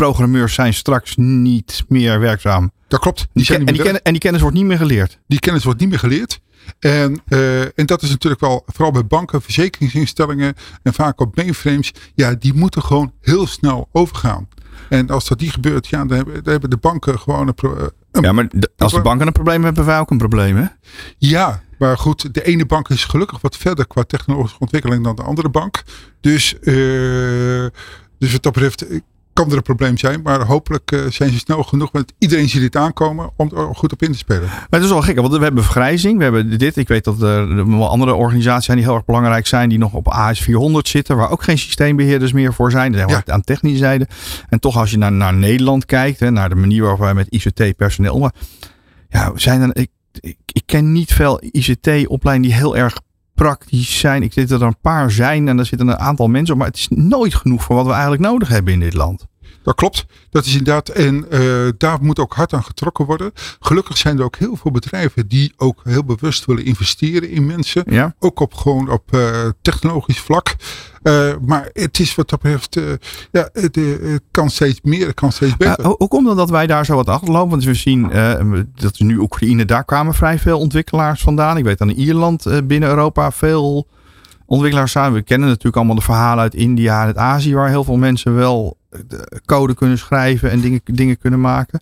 programmeurs zijn straks niet meer werkzaam. dat klopt. Die Die zijn en, die kennis, en die kennis wordt niet meer geleerd. die kennis wordt niet meer geleerd. En, eh, en dat is natuurlijk wel, vooral bij banken, verzekeringsinstellingen en vaak op mainframes, ja, die moeten gewoon heel snel overgaan. En als dat niet gebeurt, ja, dan hebben, dan hebben de banken gewoon een, pro- eh, een Ja, maar de- als de banken een probleem hebben, hebben wij ook een probleem, hè? Ja, maar goed, de ene bank is gelukkig wat verder qua technologische ontwikkeling dan de andere bank. Dus, eh, dus wat dat betreft kan er een probleem zijn. Maar hopelijk eh, zijn ze snel genoeg met iedereen ziet dit aankomen om er goed op in te spelen. Maar het is wel gek, want we hebben vergrijzing. We hebben dit. Ik weet dat er wel andere organisaties zijn die heel erg belangrijk zijn. Die nog op AS 400 zitten. Waar ook geen systeembeheerders meer voor zijn. Dat Ja. aan technische zijde. En toch als je naar, naar Nederland kijkt. Hè, naar de manier waarop wij met ICT personeel. Maar ja, zijn er, ik, ik, ik ken niet veel ICT opleidingen die heel erg praktisch zijn. Ik weet dat er een paar zijn en er zitten een aantal mensen op. Maar het is nooit genoeg voor wat we eigenlijk nodig hebben in dit land. Dat klopt. Dat is inderdaad. En uh, daar moet ook hard aan getrokken worden. Gelukkig zijn er ook heel veel bedrijven die ook heel bewust willen investeren in mensen. Ja. Ook op gewoon op uh, technologisch vlak. Uh, maar het is wat dat betreft, ja, het, kan steeds meer, het kan steeds beter. hoe komt het dat wij daar zo wat achterlopen? Want we zien dat is nu Oekraïne, daar kwamen vrij veel ontwikkelaars vandaan. Ik weet in Ierland binnen Europa veel ontwikkelaars zijn. We kennen natuurlijk allemaal de verhalen uit India en uit Azië, waar heel veel mensen wel code kunnen schrijven en dingen, dingen kunnen maken.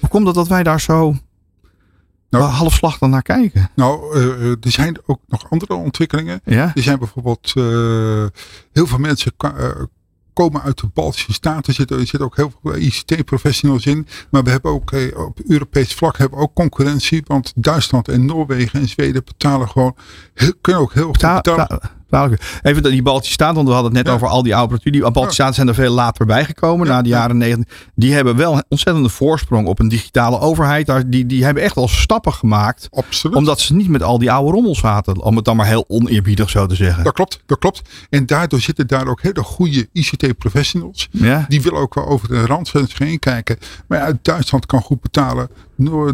Hoe komt het dat wij daar zo nou, halfslag dan naar kijken? Nou, uh, er zijn ook nog andere ontwikkelingen. Ja? Er zijn bijvoorbeeld uh, heel veel mensen komen uit de Baltische Staten. Er zitten, er zitten ook heel veel ICT-professionals in. Maar we hebben ook op Europees vlak hebben ook concurrentie. Want Duitsland en Noorwegen en Zweden betalen gewoon, heel, kunnen ook heel goed betalen. Even die Baltische Staten, want we hadden het net over al die oude Die Baltische Staten zijn er veel later bijgekomen, na de jaren negentig. Die hebben wel een ontzettende voorsprong op een digitale overheid. Daar, die, die hebben echt wel stappen gemaakt. Absoluut. Omdat ze niet met al die oude rommels zaten. Om het dan maar heel oneerbiedig zo te zeggen. Dat klopt, dat klopt. En daardoor zitten daar ook hele goede ICT-professionals. Ja. Die willen ook wel over de rand heen kijken. Maar ja, Duitsland kan goed betalen.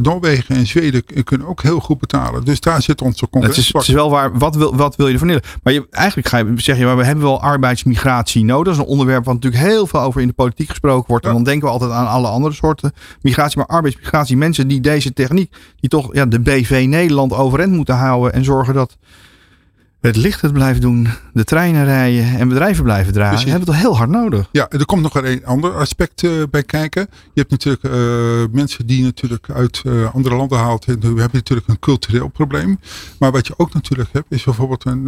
Noorwegen en Zweden kunnen ook heel goed betalen. Dus daar zit onze concurrentie. Het is, het is wel waar. Wat wil, wat wil je ervan leren? Maar je, eigenlijk ga je, zeg je, maar we hebben wel arbeidsmigratie nodig. Dat is een onderwerp wat natuurlijk heel veel over in de politiek gesproken wordt. En dan denken we altijd aan alle andere soorten migratie. Maar arbeidsmigratie, mensen die deze techniek, die toch ja, de BV Nederland overeind moeten houden. En zorgen dat het licht het blijft doen, de treinen rijden en bedrijven blijven draaien. Precies. hebben we toch heel hard nodig. Ja, er komt nog een ander aspect uh, bij kijken. Je hebt natuurlijk uh, mensen die natuurlijk uit uh, andere landen haalt. En we hebben natuurlijk een cultureel probleem. Maar wat je ook natuurlijk hebt is bijvoorbeeld een,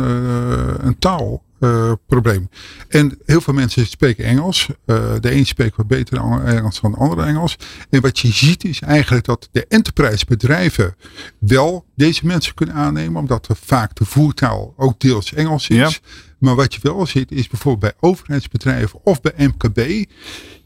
een taal. Uh, probleem. En heel veel mensen spreken Engels. Uh, de een spreekt wat beter Engels dan de andere Engels. En wat je ziet is eigenlijk dat de enterprise bedrijven wel deze mensen kunnen aannemen. Omdat er vaak de voertaal ook deels Engels is. Ja. Maar wat je wel ziet is bijvoorbeeld bij overheidsbedrijven of bij MKB.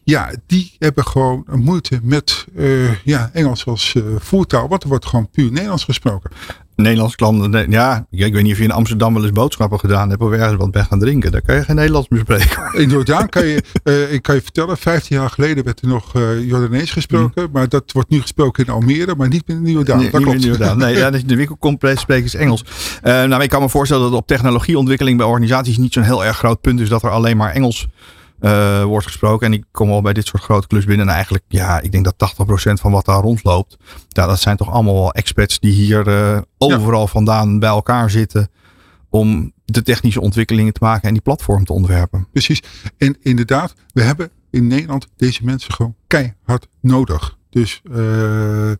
Ja, die hebben gewoon moeite met uh, ja, Engels als voertaal. Want er wordt gewoon puur Nederlands gesproken. Nederlands klanten. Ja, ik weet niet of je in Amsterdam wel eens boodschappen gedaan hebt of ergens wat bij gaan drinken. Daar kan je geen Nederlands meer spreken. In Jordaan kan je, uh, ik kan je vertellen, 15 jaar geleden werd er nog uh, Jordanees gesproken. Mm. Maar dat wordt nu gesproken in Almere, maar niet in Jordaan. Nee, dat klopt. In Jordaan. Nee, ja, de winkelcomplex spreken is Engels. Uh, nou, ik kan me voorstellen dat op technologieontwikkeling bij organisaties niet zo'n heel erg groot punt is dat er alleen maar Engels uh, wordt gesproken. En ik kom al bij dit soort grote clubs binnen. En eigenlijk, ja, ik denk dat 80% van wat daar rondloopt. Ja, dat zijn toch allemaal wel experts die hier uh, overal ja. vandaan bij elkaar zitten. Om de technische ontwikkelingen te maken en die platform te ontwerpen. Precies. En inderdaad, we hebben in Nederland deze mensen gewoon keihard nodig. Dus uh,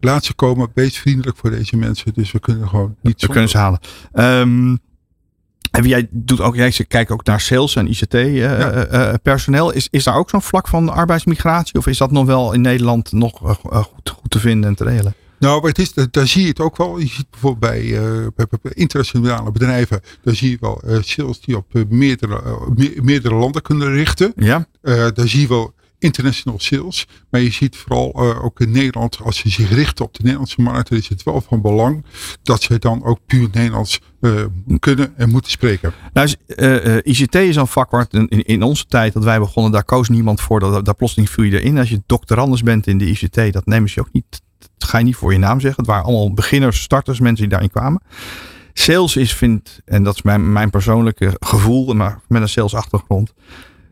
laat ze komen, wees vriendelijk voor deze mensen. Dus we kunnen gewoon niet. We kunnen ze halen. Um, en jij doet ook, jij kijkt ook naar sales en ICT uh, ja. uh, personeel. Is, is daar ook zo'n vlak van arbeidsmigratie? Of is dat nog wel in Nederland nog goed, goed te vinden en te regelen? Nou, het is, daar zie je het ook wel. Je ziet bijvoorbeeld bij, uh, bij, bij internationale bedrijven, daar zie je wel uh, sales die op uh, meerdere, me, meerdere landen kunnen richten. Ja. daar zie je wel international sales. Maar je ziet vooral uh, ook in Nederland, als ze zich richten op de Nederlandse markt, dan is het wel van belang dat ze dan ook puur Nederlands uh, kunnen en moeten spreken. Nou, ICT is een vak waar in, in, onze tijd dat wij begonnen, daar koos niemand voor. Dat, daar plotseling viel je erin. Als je doctorandus bent in de ICT, dat nemen ze ook niet. Dat ga je niet voor je naam zeggen. Het waren allemaal beginners, starters, mensen die daarin kwamen. Sales is, vind, en dat is mijn, mijn persoonlijke gevoel, maar met een sales achtergrond.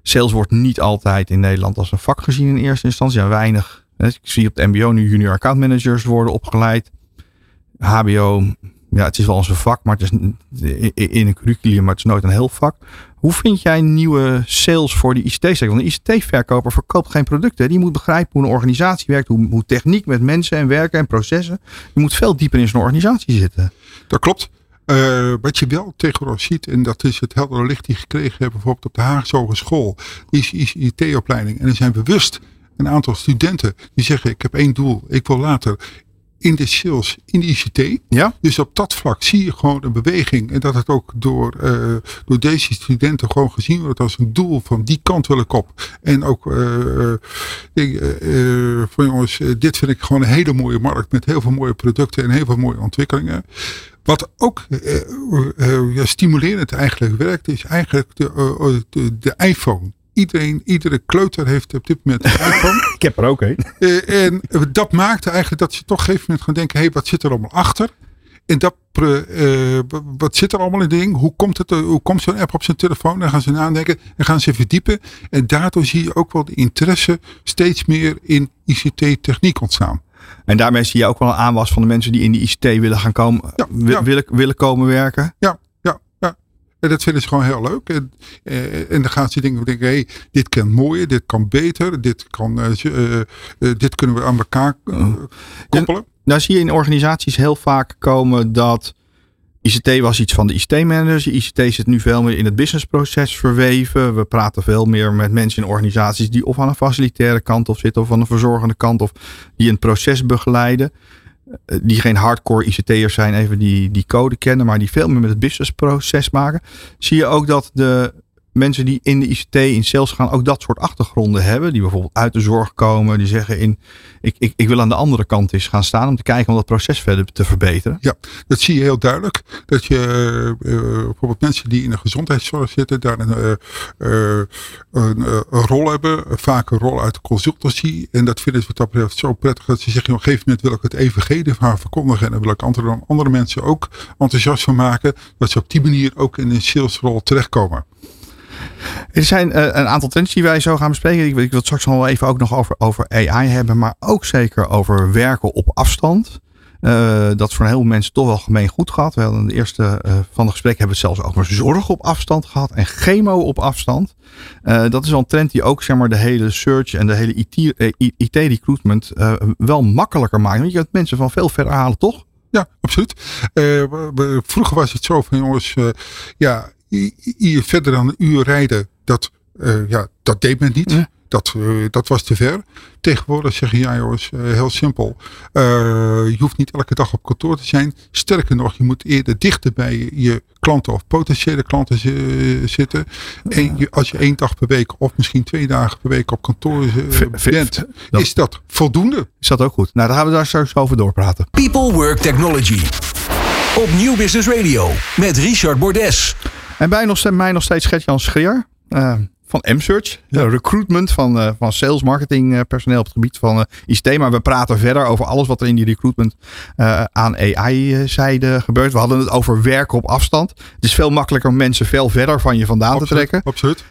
Sales wordt niet altijd in Nederland als een vak gezien in eerste instantie. Ja, weinig. Ik zie op het MBO nu junior account managers worden opgeleid. HBO, ja, het is wel eens een vak, maar het is in een curriculum, maar het is nooit een heel vak. Hoe vind jij nieuwe sales voor die ICT-sector? Want een ICT-verkoper verkoopt geen producten. Die moet begrijpen hoe een organisatie werkt, hoe, techniek met mensen en werken en processen. Je moet veel dieper in zo'n organisatie zitten. Dat klopt. Uh, wat je wel tegenwoordig ziet, en dat is het heldere licht die gekregen hebben, bijvoorbeeld op de Haagse Hogeschool, is IT-opleiding. En er zijn bewust een aantal studenten die zeggen: Ik heb één doel, ik wil later in de sales, in de ICT. Ja? Dus op dat vlak zie je gewoon een beweging. En dat het ook door, uh, door deze studenten gewoon gezien wordt als een doel van die kant wil ik op. En ook uh, uh, van jongens, dit vind ik gewoon een hele mooie markt met heel veel mooie producten en heel veel mooie ontwikkelingen. Wat ook uh, uh, ja, stimulerend eigenlijk werkt, is eigenlijk de, de, de iPhone iedereen, iedere kleuter heeft op dit moment een iPhone. Ik heb er ook een. Uh, en dat maakte eigenlijk dat ze toch op een gegeven moment gaan denken, hé, hey, wat zit er allemaal achter? En dat, uh, wat zit er allemaal in ding? Hoe komt, het, hoe komt zo'n app op zijn telefoon? Dan gaan ze nadenken en gaan ze verdiepen. En daardoor zie je ook wel de interesse steeds meer in ICT-techniek ontstaan. En daarmee zie je ook wel een aanwas van de mensen die in die ICT willen gaan komen, ja, ja. Willen, willen komen werken. Ja, ja, ja. En dat vinden ze gewoon heel leuk. En, uh, en dan gaan ze denken, denken hey, dit kan mooier, dit kan beter, dit, kan, uh, uh, dit kunnen we aan elkaar koppelen. Nou zie je in organisaties heel vaak komen dat ICT was iets van de ICT-managers. ICT zit nu veel meer in het businessproces verweven. We praten veel meer met mensen in organisaties die of aan een facilitaire kant of zitten of aan een verzorgende kant of die een proces begeleiden. Die geen hardcore ICT'ers zijn, even die, die code kennen, maar die veel meer met het businessproces maken. Zie je ook dat de mensen die in de ICT, in sales gaan, ook dat soort achtergronden hebben. Die bijvoorbeeld uit de zorg komen. Die zeggen, in, ik, ik, ik wil aan de andere kant eens gaan staan om te kijken om dat proces verder te verbeteren. Ja, dat zie je heel duidelijk. Dat je uh, bijvoorbeeld mensen die in de gezondheidszorg zitten, daar een, uh, een, rol hebben. Vaak een rol uit consultancy. En dat vinden ze wat dat betreft zo prettig dat ze zeggen, op een gegeven moment wil ik het evangelie van haar verkondigen. En dan wil ik andere, andere mensen ook enthousiast van maken. Dat ze op die manier ook in een salesrol terechtkomen. Er zijn uh, een aantal trends die wij zo gaan bespreken. Ik, ik wil het straks nog wel even ook nog over, over AI hebben, maar ook zeker over werken op afstand. Uh, dat is voor een heleboel mensen toch wel gemeen goed gehad. We hadden in de eerste uh, van de gesprek hebben we het zelfs over zorg op afstand gehad en chemo op afstand. Dat is al een trend die ook zeg maar, de hele search en de hele IT-recruitment wel makkelijker maakt. Want je kunt mensen van veel verder halen, toch? Ja, absoluut. vroeger was het zo van jongens, ja, verder dan een uur rijden, dat, uh, ja, dat deed men niet. Ja. Dat, uh, dat was te ver. Tegenwoordig zeggen ja jongens, uh, heel simpel. je hoeft niet elke dag op kantoor te zijn. Sterker nog, je moet eerder dichter bij je klanten of potentiële klanten zitten. En je, als je één dag per week of misschien twee dagen per week op kantoor bent, is dat voldoende. Is dat ook goed? Nou, daar gaan we daar straks over doorpraten. People Work Technology. Op Nieuw Business Radio met Richard Bordes. En bij nog, mij nog steeds Gert-Jan Schreer uh, van M-Search. Ja. recruitment van, uh, van sales marketing uh, personeel op het gebied van ICT. Maar we praten verder over alles wat er in die recruitment aan AI-zijde gebeurt. We hadden het over werken op afstand. Het is veel makkelijker om mensen veel verder van je vandaan absoluut, te trekken. Absoluut.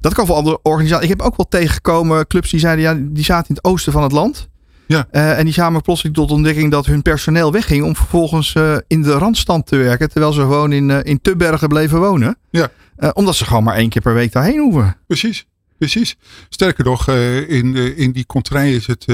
dat kan voor andere organisaties. Ik heb ook wel tegengekomen clubs die zeiden, ja, die zaten in het oosten van het land. Ja. Uh, en die kwamen plotseling tot ontdekking dat hun personeel wegging om vervolgens uh, in de randstand te werken. Terwijl ze gewoon in, uh, in Tubbergen bleven wonen. Ja. omdat ze gewoon maar één keer per week daarheen hoeven. Precies. Precies. Sterker nog, in, in die contraille is het,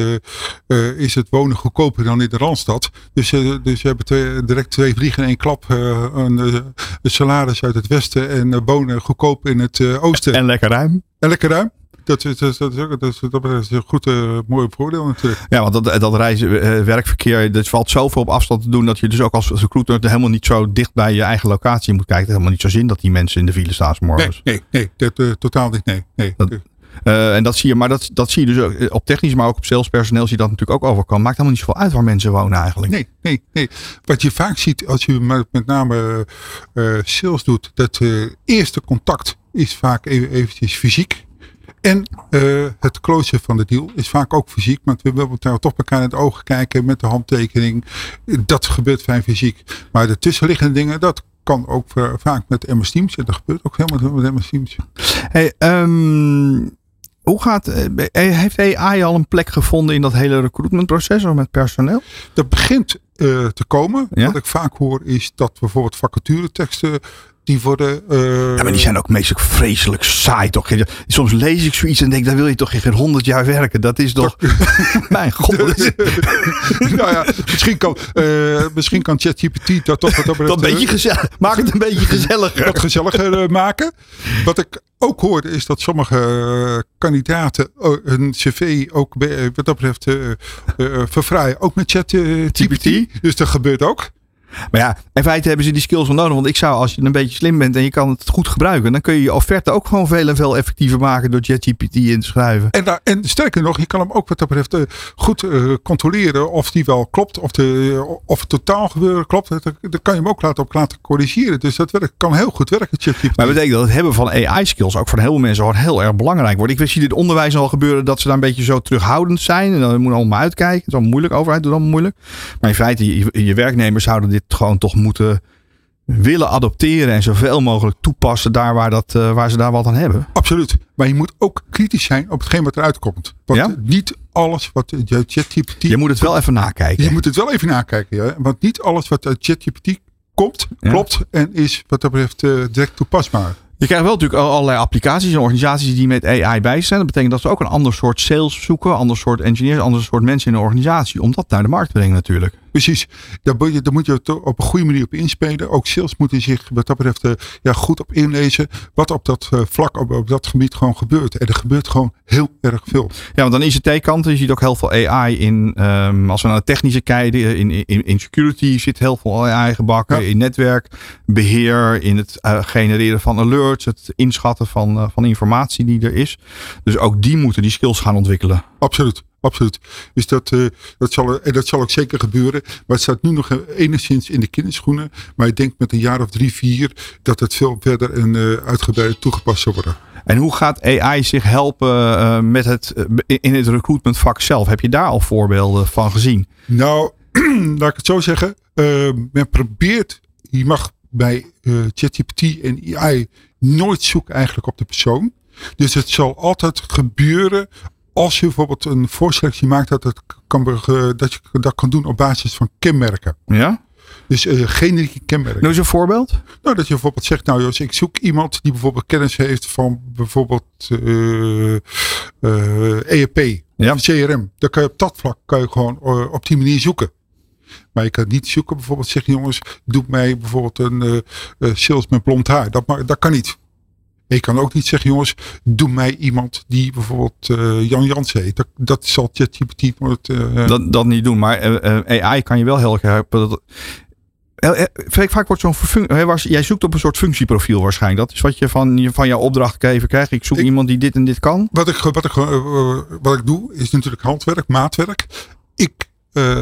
is het wonen goedkoper dan in de Randstad. Dus, dus je hebt twee, direct twee vliegen in één klap. een, een salaris uit het westen en wonen goedkoop in het oosten. En lekker ruim. En lekker ruim. Dat is, dat, is, dat, is, dat is een goed, uh, mooi voordeel natuurlijk. Ja, want dat, dat reizen, uh, werkverkeer, er valt zoveel op afstand te doen dat je dus ook als recruiter helemaal niet zo dicht bij je eigen locatie moet kijken. Het helemaal niet zo zin dat die mensen in de file staan morgens. Nee, nee, nee dat, uh, totaal niet. Nee, nee. Dat, uh, en dat zie je, maar dat, dat zie je dus ook op technisch, maar ook op salespersoneel zie je dat natuurlijk ook overkomen. Maakt helemaal niet zoveel uit waar mensen wonen eigenlijk. Nee, nee, nee. Wat je vaak ziet als je met, met name uh, sales doet, dat uh, eerste contact is vaak even, eventjes fysiek. En uh, het closen van de deal is vaak ook fysiek. Want we willen toch elkaar in het oog kijken met de handtekening. Dat gebeurt fijn fysiek. Maar de tussenliggende dingen, dat kan ook vaak met MS Teams. En dat gebeurt ook helemaal met MS Teams. Hey, um, hoe gaat, heeft AI al een plek gevonden in dat hele recruitmentproces of met personeel? Dat begint uh, te komen. Ja? Wat ik vaak hoor is dat bijvoorbeeld vacatureteksten die worden. Uh... Ja, maar die zijn ook meestal vreselijk saai, toch? Soms lees ik zoiets en denk, daar wil je toch geen honderd jaar werken. Dat is toch. Mijn god. nou ja, misschien kan, uh, misschien kan ChatGPT dat toch. Dat, dat beetje gezellig. Maak het een beetje gezelliger. Wat gezelliger uh, maken. Wat ik ook hoorde is dat sommige kandidaten hun cv ook wat dat betreft verfraaien. Ook met ChatGPT. Dus dat gebeurt ook. Maar ja, in feite hebben ze die skills wel nodig. Want ik zou, als je een beetje slim bent en je kan het goed gebruiken, dan kun je je offerte ook gewoon veel en veel effectiever maken door ChatGPT in te schrijven. En, daar, en sterker nog, je kan hem ook wat dat betreft eh, goed eh, controleren of die wel klopt. Of, de, of het totaal gebeuren klopt. Dan dan kan je hem ook laten op laten corrigeren. Dus dat werkt, kan heel goed werken, ChatGPT. Maar betekent dat het hebben van AI-skills ook voor heel veel mensen heel erg belangrijk wordt. Ik zie dit onderwijs al gebeuren dat ze daar een beetje zo terughoudend zijn. En dan moet je allemaal uitkijken. Het is allemaal moeilijk, overheid doet allemaal moeilijk. Maar in feite, je, je werknemers zouden dit gewoon toch moeten willen adopteren en zoveel mogelijk toepassen daar waar, dat, eh, waar ze daar wat aan hebben. Absoluut. Maar je moet ook kritisch zijn op hetgeen wat eruit komt. Want Ja? niet alles wat de ChatGPT... Je moet het wel even nakijken. Je moet het wel even nakijken. Ja? Want niet alles wat uit ChatGPT komt, Ja. klopt en is wat dat betreft eh, direct toepasbaar. Je krijgt wel natuurlijk al- allerlei applicaties en organisaties die met AI bezig zijn. Dat betekent dat ze ook een ander soort sales zoeken, ander soort engineers, ander soort mensen in de organisatie. Om dat naar de markt te brengen natuurlijk. Precies. Daar moet je, daar moet je het op een goede manier op inspelen. Ook sales moeten zich wat dat betreft eh, ja, goed op inlezen. Wat op dat eh, vlak, op, op dat gebied gewoon gebeurt. En er gebeurt gewoon heel erg veel. Ja, want aan de ICT-kant je ziet ook heel veel AI in. ehm, als we naar de technische kijken, in, in, in security zit heel veel AI gebakken. Ja. In netwerkbeheer, in het eh, genereren van alerts, het inschatten van, eh, van informatie die er is. Dus ook die moeten die skills gaan ontwikkelen. Absoluut. Absoluut. Dus dat, eh, dat, zal, en dat zal ook zeker gebeuren. Maar het staat nu nog enigszins in de kinderschoenen. Maar ik denk met een jaar of drie, vier dat het veel verder en eh uitgebreid toegepast zal worden. En hoe gaat AI zich helpen eh, met het, eh, in het recruitmentvak zelf? Heb je daar al voorbeelden van gezien? Nou, laat ik het zo zeggen. Eh, men probeert, je mag bij eh, ChatGPT en AI nooit zoeken eigenlijk op de persoon. Dus het zal altijd gebeuren als je bijvoorbeeld een voorselectie maakt dat, het kan, dat je dat kan doen op basis van kenmerken. Ja? Dus eh generieke kenmerken. Noem eens een voorbeeld. Nou, dat je bijvoorbeeld zegt, nou Jos, ik zoek iemand die bijvoorbeeld kennis heeft van bijvoorbeeld eh, eh, ERP, Ja. of CRM. Dan kan je op dat vlak kan je gewoon eh, op die manier zoeken. Maar je kan niet zoeken, bijvoorbeeld zeggen, jongens, doe mij bijvoorbeeld een eh, eh, sales met blond haar. Dat, dat kan niet. Je kan ook niet zeggen, jongens, doe mij iemand die bijvoorbeeld eh, Jan Jans heet. Dat, dat zal ChatGPT nooit... eh, dat, dat niet doen. Maar eh, eh, AI kan je wel heel erg helpen. Dat, vaak wordt zo'n fun- hè, was- jij zoekt op een soort functieprofiel waarschijnlijk. Dat is wat je van, van jouw opdrachtgever krijgt. Ik zoek Ik- iemand die dit en dit kan. Wat ik, wat, ik, wat ik doe is natuurlijk handwerk, maatwerk. Ik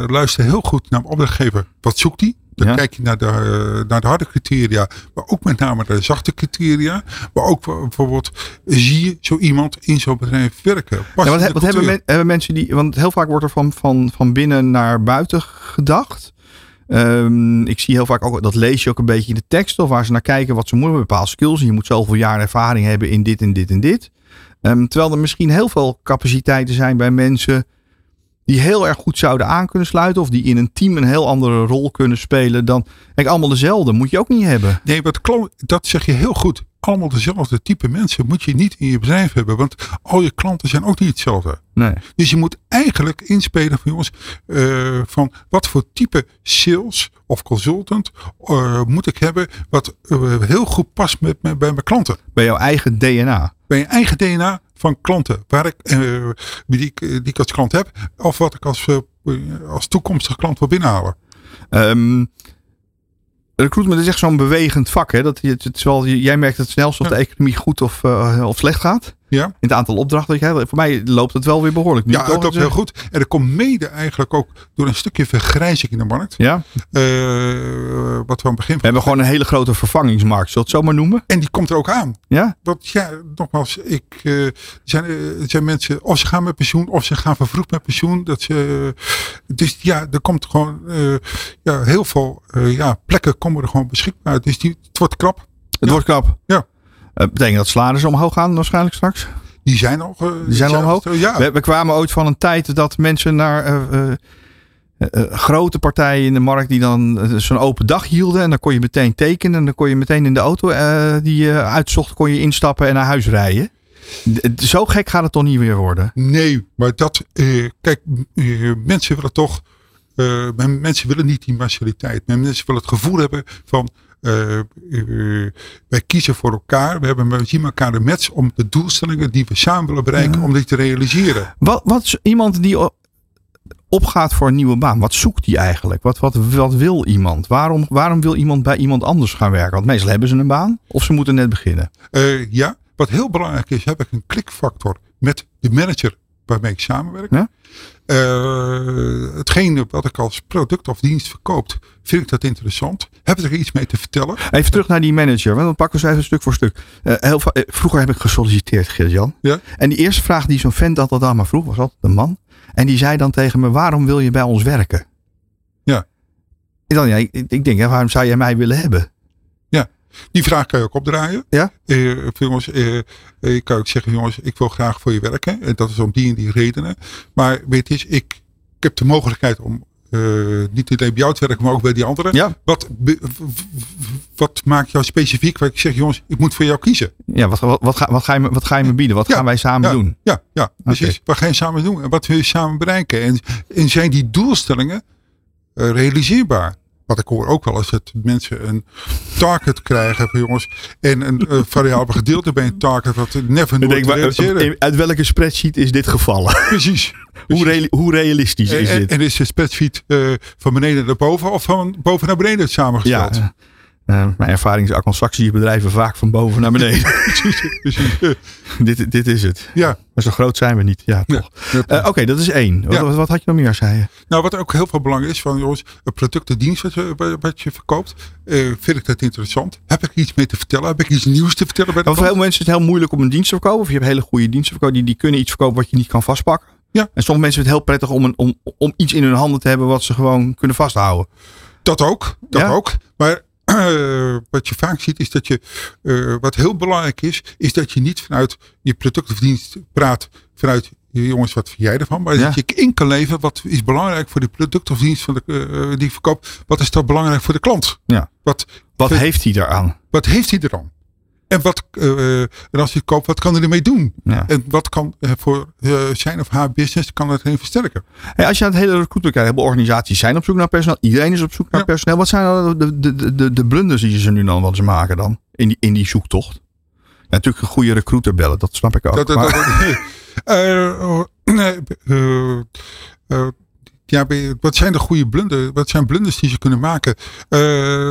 luister heel goed naar mijn opdrachtgever. Wat zoekt hij? Dan Ja. kijk je naar de, eh, naar de harde criteria, maar ook met name naar de zachte criteria. Maar ook bijvoorbeeld, zie je zo iemand in zo'n bedrijf werken? Ja, wat, hebben, men- hebben mensen die. Want heel vaak wordt er van, van, van binnen naar buiten gedacht. Ehm, ik zie heel vaak ook, dat lees je ook een beetje in de tekst, of waar ze naar kijken wat ze moeten, bepaalde skills. Je moet zoveel jaar ervaring hebben in dit en dit en dit. Ehm, terwijl er misschien heel veel capaciteiten zijn bij mensen die heel erg goed zouden aan kunnen sluiten, of die in een team een heel andere rol kunnen spelen dan. Kijk, allemaal dezelfde moet je ook niet hebben. Nee, wat klo- dat zeg je heel goed. Allemaal dezelfde type mensen moet je niet in je bedrijf hebben. Want al je klanten zijn ook niet hetzelfde. Nee. Dus je moet eigenlijk inspelen van jongens, eh, van wat voor type sales of consultant eh, moet ik hebben wat eh, heel goed past met, met, bij mijn klanten. Bij jouw eigen DNA. Bij je eigen DNA van klanten, waar ik, eh, die, ik, die ik als klant heb, of wat ik als, eh, als toekomstige klant wil binnenhalen. Ehm recruitment is echt zo'n bewegend vak. Hè? Dat, het wel, jij merkt het snelst of de economie goed of, eh, of slecht gaat. Ja, In het aantal opdrachten. dat hebt. Voor mij loopt het wel weer behoorlijk. Nu ja het loopt heel goed. En dat komt mede eigenlijk ook door een stukje vergrijzing in de markt. Ja, Eh, wat we aan het begin we van. hebben gewoon een hele grote vervangingsmarkt. Zullen we het zo maar noemen? En die komt er ook aan. Ja? Want ja, nogmaals, ik, eh, zijn, eh, er zijn mensen, of ze gaan met pensioen, of ze gaan vervroegd met pensioen. Dat ze, dus ja, er komt gewoon ja, heel veel ja, plekken komen er gewoon beschikbaar. Dus die, het wordt krap. Het wordt knap. Ja. Eh, betekent dat salarissen omhoog gaan waarschijnlijk straks? Die zijn al, eh, Die zijn al omhoog? Ja, We, we kwamen ooit van een tijd dat mensen naar eh, grote partijen in de markt die dan zo'n open dag hielden. En dan kon je meteen tekenen. En dan kon je meteen in de auto die je uitzocht, kon je instappen en naar huis rijden. Zo gek gaat het toch niet weer worden? nee, maar dat, kijk, mensen willen toch, eh, men- mensen willen niet die massaliteit. Men- Mensen willen het gevoel hebben van, eh, eh, wij kiezen voor elkaar. We, hebben, we zien elkaar de match om de doelstellingen die we samen willen bereiken, om die te realiseren. Wat, wat is iemand die opgaat voor een nieuwe baan, wat zoekt die eigenlijk? Wat, wat, wat wil iemand? Waarom, waarom wil iemand bij iemand anders gaan werken? Want meestal hebben ze een baan of ze moeten net beginnen. Ja, wat heel belangrijk is, heb ik een klikfactor met de manager waarmee ik samenwerk. Ja? Eh, hetgene wat ik als product of dienst verkoopt, vind ik dat interessant. Heb ik er iets mee te vertellen? Even terug naar die manager, want dan pakken we ze even stuk voor stuk. Eh, heel, eh, vroeger heb ik gesolliciteerd, Gert-Jan. Ja. En die eerste vraag die zo'n vent altijd aan me vroeg, was altijd een man. En die zei dan tegen me, waarom wil je bij ons werken? Ja. Ik, dan, ja, ik, ik denk, ja, waarom zou jij mij willen hebben? Die vraag kan je ook opdraaien. Ja? Eh, jongens, eh, eh, je kan ook zeggen, jongens, ik wil graag voor je werken. En dat is om die en die redenen. Maar weet je, eens, ik, ik heb de mogelijkheid om eh, niet alleen bij jou te werken, maar ook bij die anderen. Ja. Wat, maakt jou specifiek? Waar ik zeg, jongens, ik moet voor jou kiezen. Ja, wat, wat, wat, ga, wat, ga, je, me- wat ga je me bieden? Wat Ja, gaan wij samen ja, doen? Ja, ja precies. Wat ga je samen doen? En wat wil je samen bereiken? En, en zijn die doelstellingen eh, realiseerbaar? Wat ik hoor ook wel is dat mensen een target krijgen van jongens. En een eh, variabel gedeelte bij een target wat never nooit denk, maar, realiseren. eh, uit welke spreadsheet is dit gevallen? Precies. hoe, reali- hoe realistisch is en, dit? en is de spreadsheet eh, van beneden naar boven of van boven naar beneden samengesteld? Ja, eh, mijn ervaring is Anglo-Saxische bedrijven vaak van boven naar beneden. Eh, dit, dit is het. ja. Maar zo groot zijn we niet. Ja, Ja. toch. Eh, Oké, dat is één. Wat, Ja. wat, wat had je nog meer, zei je? Nou, wat ook heel veel belang is van jongens, een product of dienst wat je, wat je verkoopt, eh, vind ik dat interessant? Heb ik iets mee te vertellen? Heb ik iets nieuws te vertellen bij de voor veel mensen is het heel moeilijk om een dienst te verkopen. Of je hebt hele goede diensten verkopen. Die, die kunnen iets verkopen wat je niet kan vastpakken. Ja. En sommige mensen vinden het heel prettig om, een, om, om iets in hun handen te hebben wat ze gewoon kunnen vasthouden. Dat ook, dat Ja? ook. Maar eh, wat je vaak ziet is dat je, eh, wat heel belangrijk is, is dat je niet vanuit je product of dienst praat vanuit je jongens, wat vind jij ervan? Maar Ja. dat je in kan leven, wat is belangrijk voor die product of dienst van de, eh, die ik verkoop? Wat is dan belangrijk voor de klant? Ja. Wat, Wat heeft hij daaraan? wat heeft hij er aan? En, wat, eh, en als hij het koopt, wat kan hij ermee doen? Ja. En wat kan eh, voor eh, zijn of haar business kan het heen versterken? Hey, als je aan het hele recruitment kijkt, veel organisaties zijn op zoek naar personeel. Iedereen is op zoek naar Ja. personeel. Wat zijn dan de, de, de, de, de blunders die ze nu dan wat ze maken dan? In die, in die zoektocht. Ja, natuurlijk een goede recruiter bellen, dat snap ik ook. Dat, dat, Maar- dat- nee. Eh, eh, eh, ja, je- wat zijn de goede blunders? Wat zijn blunders die ze kunnen maken? Eh,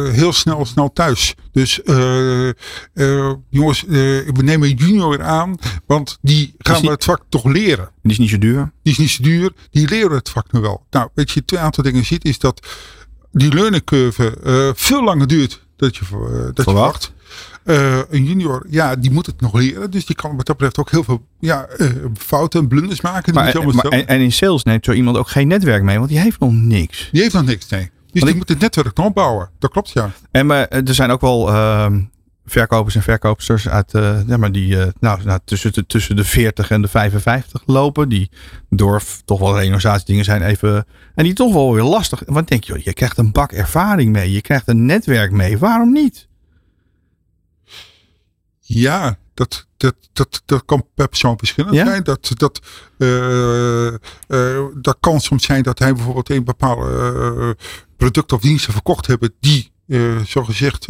heel snel, snel thuis. Dus eh, eh, jongens, we nemen junior aan, want die gaan niet- we het vak toch leren. die is niet zo duur. Die is niet zo duur, die leren het vak nu wel. Nou, weet je, twee aantal dingen ziet, is dat die learning curve veel langer duurt dat je, dat je Verwacht. Eh, een junior, ja, die moet het nog leren. Dus die kan wat dat betreft ook heel veel ja, eh, fouten en blunders maken. Maar, maar, en, en in sales neemt zo iemand ook geen netwerk mee, want die heeft nog niks. die heeft nog niks, nee. Dus Want die ik- moet het netwerk nog opbouwen. Dat klopt, ja. En maar, eh, er zijn ook wel ehm, verkopers en verkoopsters uit, ja, maar die nou, nou, tussen, de, tussen de 40 en de 55 lopen. Die door toch wel reorganisatiedingen zijn even. En die toch wel weer lastig. Want denk je, je krijgt een bak ervaring mee. Je krijgt een netwerk mee. Waarom niet? Ja, dat, dat, dat, dat kan per persoon verschillend Ja? zijn. Dat, dat, eh, eh, dat kan soms zijn dat hij bijvoorbeeld een bepaalde eh, product of diensten verkocht hebben die zogezegd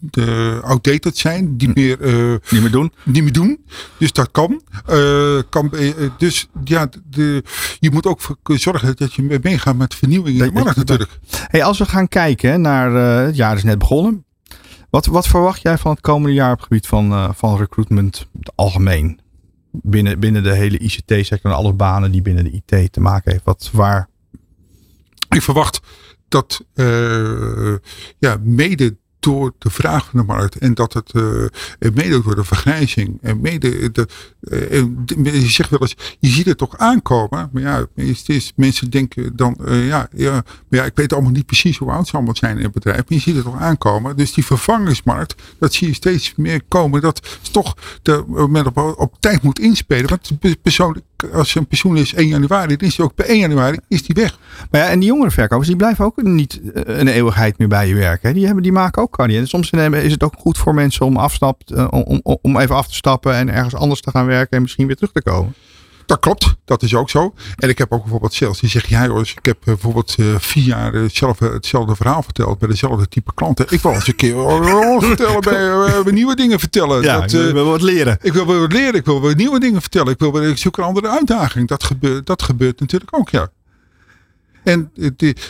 de outdated zijn, die meer, eh, Niet meer doen. niet meer doen. Dus dat kan. Kan dus ja, de, je moet ook voor zorgen dat je mee- meegaat met vernieuwing in de markt natuurlijk. Hey, als we gaan kijken naar. het jaar is net begonnen. Wat, wat verwacht jij van het komende jaar op het gebied van, eh, van recruitment algemeen? Binnen, binnen de hele ICT-sector en alle banen die binnen de IT te maken heeft. Wat, waar, Ik verwacht dat uh, ja, mede door de vraag van de markt en dat het uh, mede door de vergrijzing en mede de, je zegt wel eens, je ziet het toch aankomen, maar ja, het is, mensen denken dan, uh, ja, ja, maar ja, ik weet allemaal niet precies hoe oud ze allemaal zijn in het bedrijf, maar je ziet het toch aankomen. Dus die vervangingsmarkt, dat zie je steeds meer komen, dat is toch de, men op, op tijd moet inspelen, want persoonlijk, als een pensioen is 1 januari, dan is die ook bij 1 januari, is die weg. Maar ja, en die jongere verkopers, die blijven ook niet een eeuwigheid meer bij je werken. Die, hebben, die maken ook carrière. Soms is het ook goed voor mensen om, afstap, om, om, om even af te stappen en ergens anders te gaan werken en misschien weer terug te komen. Dat klopt, dat is ook zo. En ik heb ook bijvoorbeeld sales die zeggen, ja jongens, ik heb bijvoorbeeld uh, vier jaar hetzelfde, hetzelfde verhaal verteld bij dezelfde type klanten. Ik wil eens een keer vertellen bij, nieuwe dingen vertellen. Ja, dat, ik wil wat leren. Ik wil wat leren, ik wil wat nieuwe dingen vertellen. Ik, wil, ik zoek een andere uitdaging. Dat gebeurt, dat gebeurt natuurlijk ook, ja. En,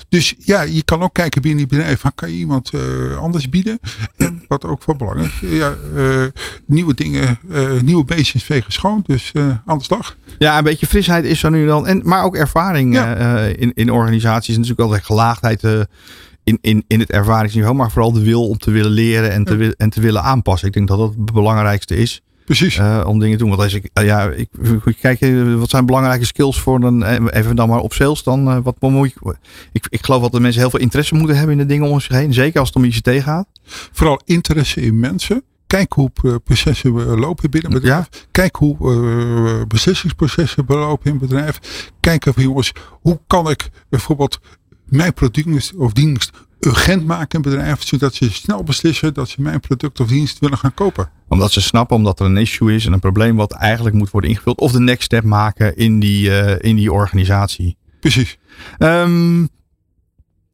dus ja, je kan ook kijken binnen die bedrijf. Van, kan je iemand eh, anders bieden? En wat ook van belang is. Ja, eh, nieuwe dingen, eh, nieuwe beestjes vegen schoon. Dus aan de slag. Ja, een beetje frisheid is er nu dan. En, maar ook ervaring Ja. in, in organisaties. En natuurlijk altijd gelaagdheid in, in, in het ervaringsniveau. Maar vooral de wil om te willen leren en te, en te willen aanpassen. Ik denk dat dat het belangrijkste is Precies. eh, om dingen te doen. Want als ik, eh, ja, ik, ik kijk, eh, wat zijn belangrijke skills voor een, eh, even dan maar op sales dan. wat moet ik, ik, ik geloof dat de mensen heel veel interesse moeten hebben in de dingen om zich heen. Zeker als het om ICT gaat. Vooral interesse in mensen. Kijk hoe processen lopen binnen een bedrijf. Kijk hoe eh, beslissingsprocessen belopen in een bedrijf. Kijk even jongens, hoe kan ik bijvoorbeeld mijn product of dienst urgent maken een bedrijf. Zodat ze snel beslissen dat ze mijn product of dienst willen gaan kopen. Omdat ze snappen, omdat er een issue is en een probleem wat eigenlijk moet worden ingevuld. Of de next step maken in die, eh, in die organisatie. Precies, Ehm,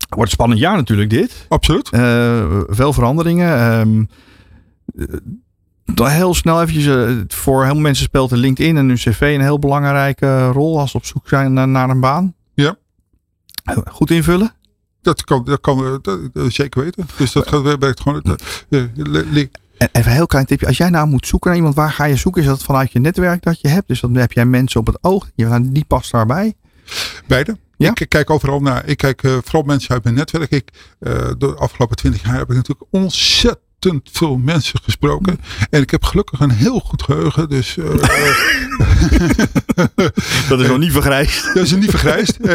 wordt een spannend jaar natuurlijk dit. absoluut. Eh, veel veranderingen. Dan heel snel eventjes, voor heel veel mensen speelt de LinkedIn en hun cv een heel belangrijke rol als ze op zoek zijn naar, naar een baan. Ja. Goed invullen. Dat kan, dat kan eh, dat, dat zeker weten. Dus dat gaat, werkt gewoon. eh, eh, even een heel klein tipje. Als jij nou moet zoeken naar iemand, waar ga je zoeken? Is dat vanuit je netwerk dat je hebt? Dus dan heb jij mensen op het oog. Nou, die past daarbij. Beide. Ja? Ik kijk overal naar. Ik kijk eh, vooral mensen uit mijn netwerk. Ik, eh, de afgelopen twintig jaar heb ik natuurlijk ontzettend veel mensen gesproken. En ik heb gelukkig een heel goed geheugen. Dus eh, Dat is nog niet vergrijsd. dat is niet vergrijsd. Eh,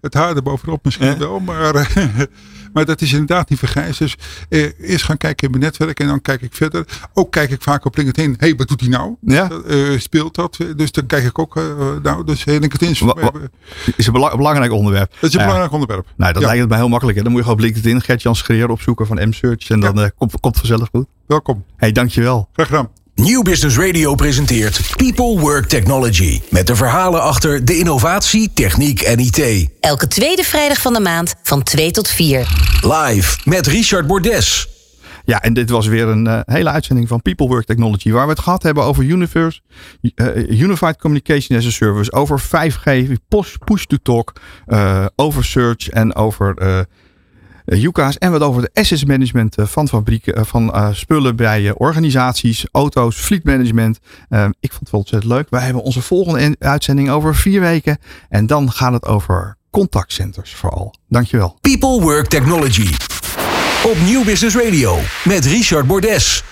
het haar er bovenop misschien wel. Maar, eh, maar dat is inderdaad niet vergrijsd. Dus eh, eerst gaan kijken in mijn netwerk. En dan kijk ik verder. Ook kijk ik vaak op LinkedIn. Hé, hey, wat doet hij nou? Ja. Eh, speelt dat? Dus dan kijk ik ook. eh, nou, dus eh, LinkedIn is, Is een bela- belangrijk onderwerp. dat is een belangrijk onderwerp. Nou, dat Ja. lijkt het mij heel makkelijk. Hè? Dan moet je gewoon op LinkedIn Gert-Jan Schreer opzoeken van M-Search. En dan komt, komt het vanzelf goed. Welkom. hey, dankjewel. Graag gedaan. Nieuw Business Radio presenteert People Work Technology. Met de verhalen achter de innovatie, techniek en IT. Elke tweede vrijdag van de maand van 2 tot 4. Live met Richard Bordes. Ja, en dit was weer een eh, hele uitzending van People Work Technology. Waar we het gehad hebben over Universe, eh, Unified Communication as a Service. Over 5G, push, push to talk. eh, over search en over eh UCA's. En wat over de asset management eh, van fabrieken, eh, van eh, spullen bij eh, organisaties, auto's, fleet management. Eh, ik vond het wel ontzettend leuk. Wij hebben onze volgende in- uitzending over vier weken. En dan gaat het over contactcenters vooral. Dankjewel. People Work Technology. Op Nieuw Business Radio met Richard Bordes.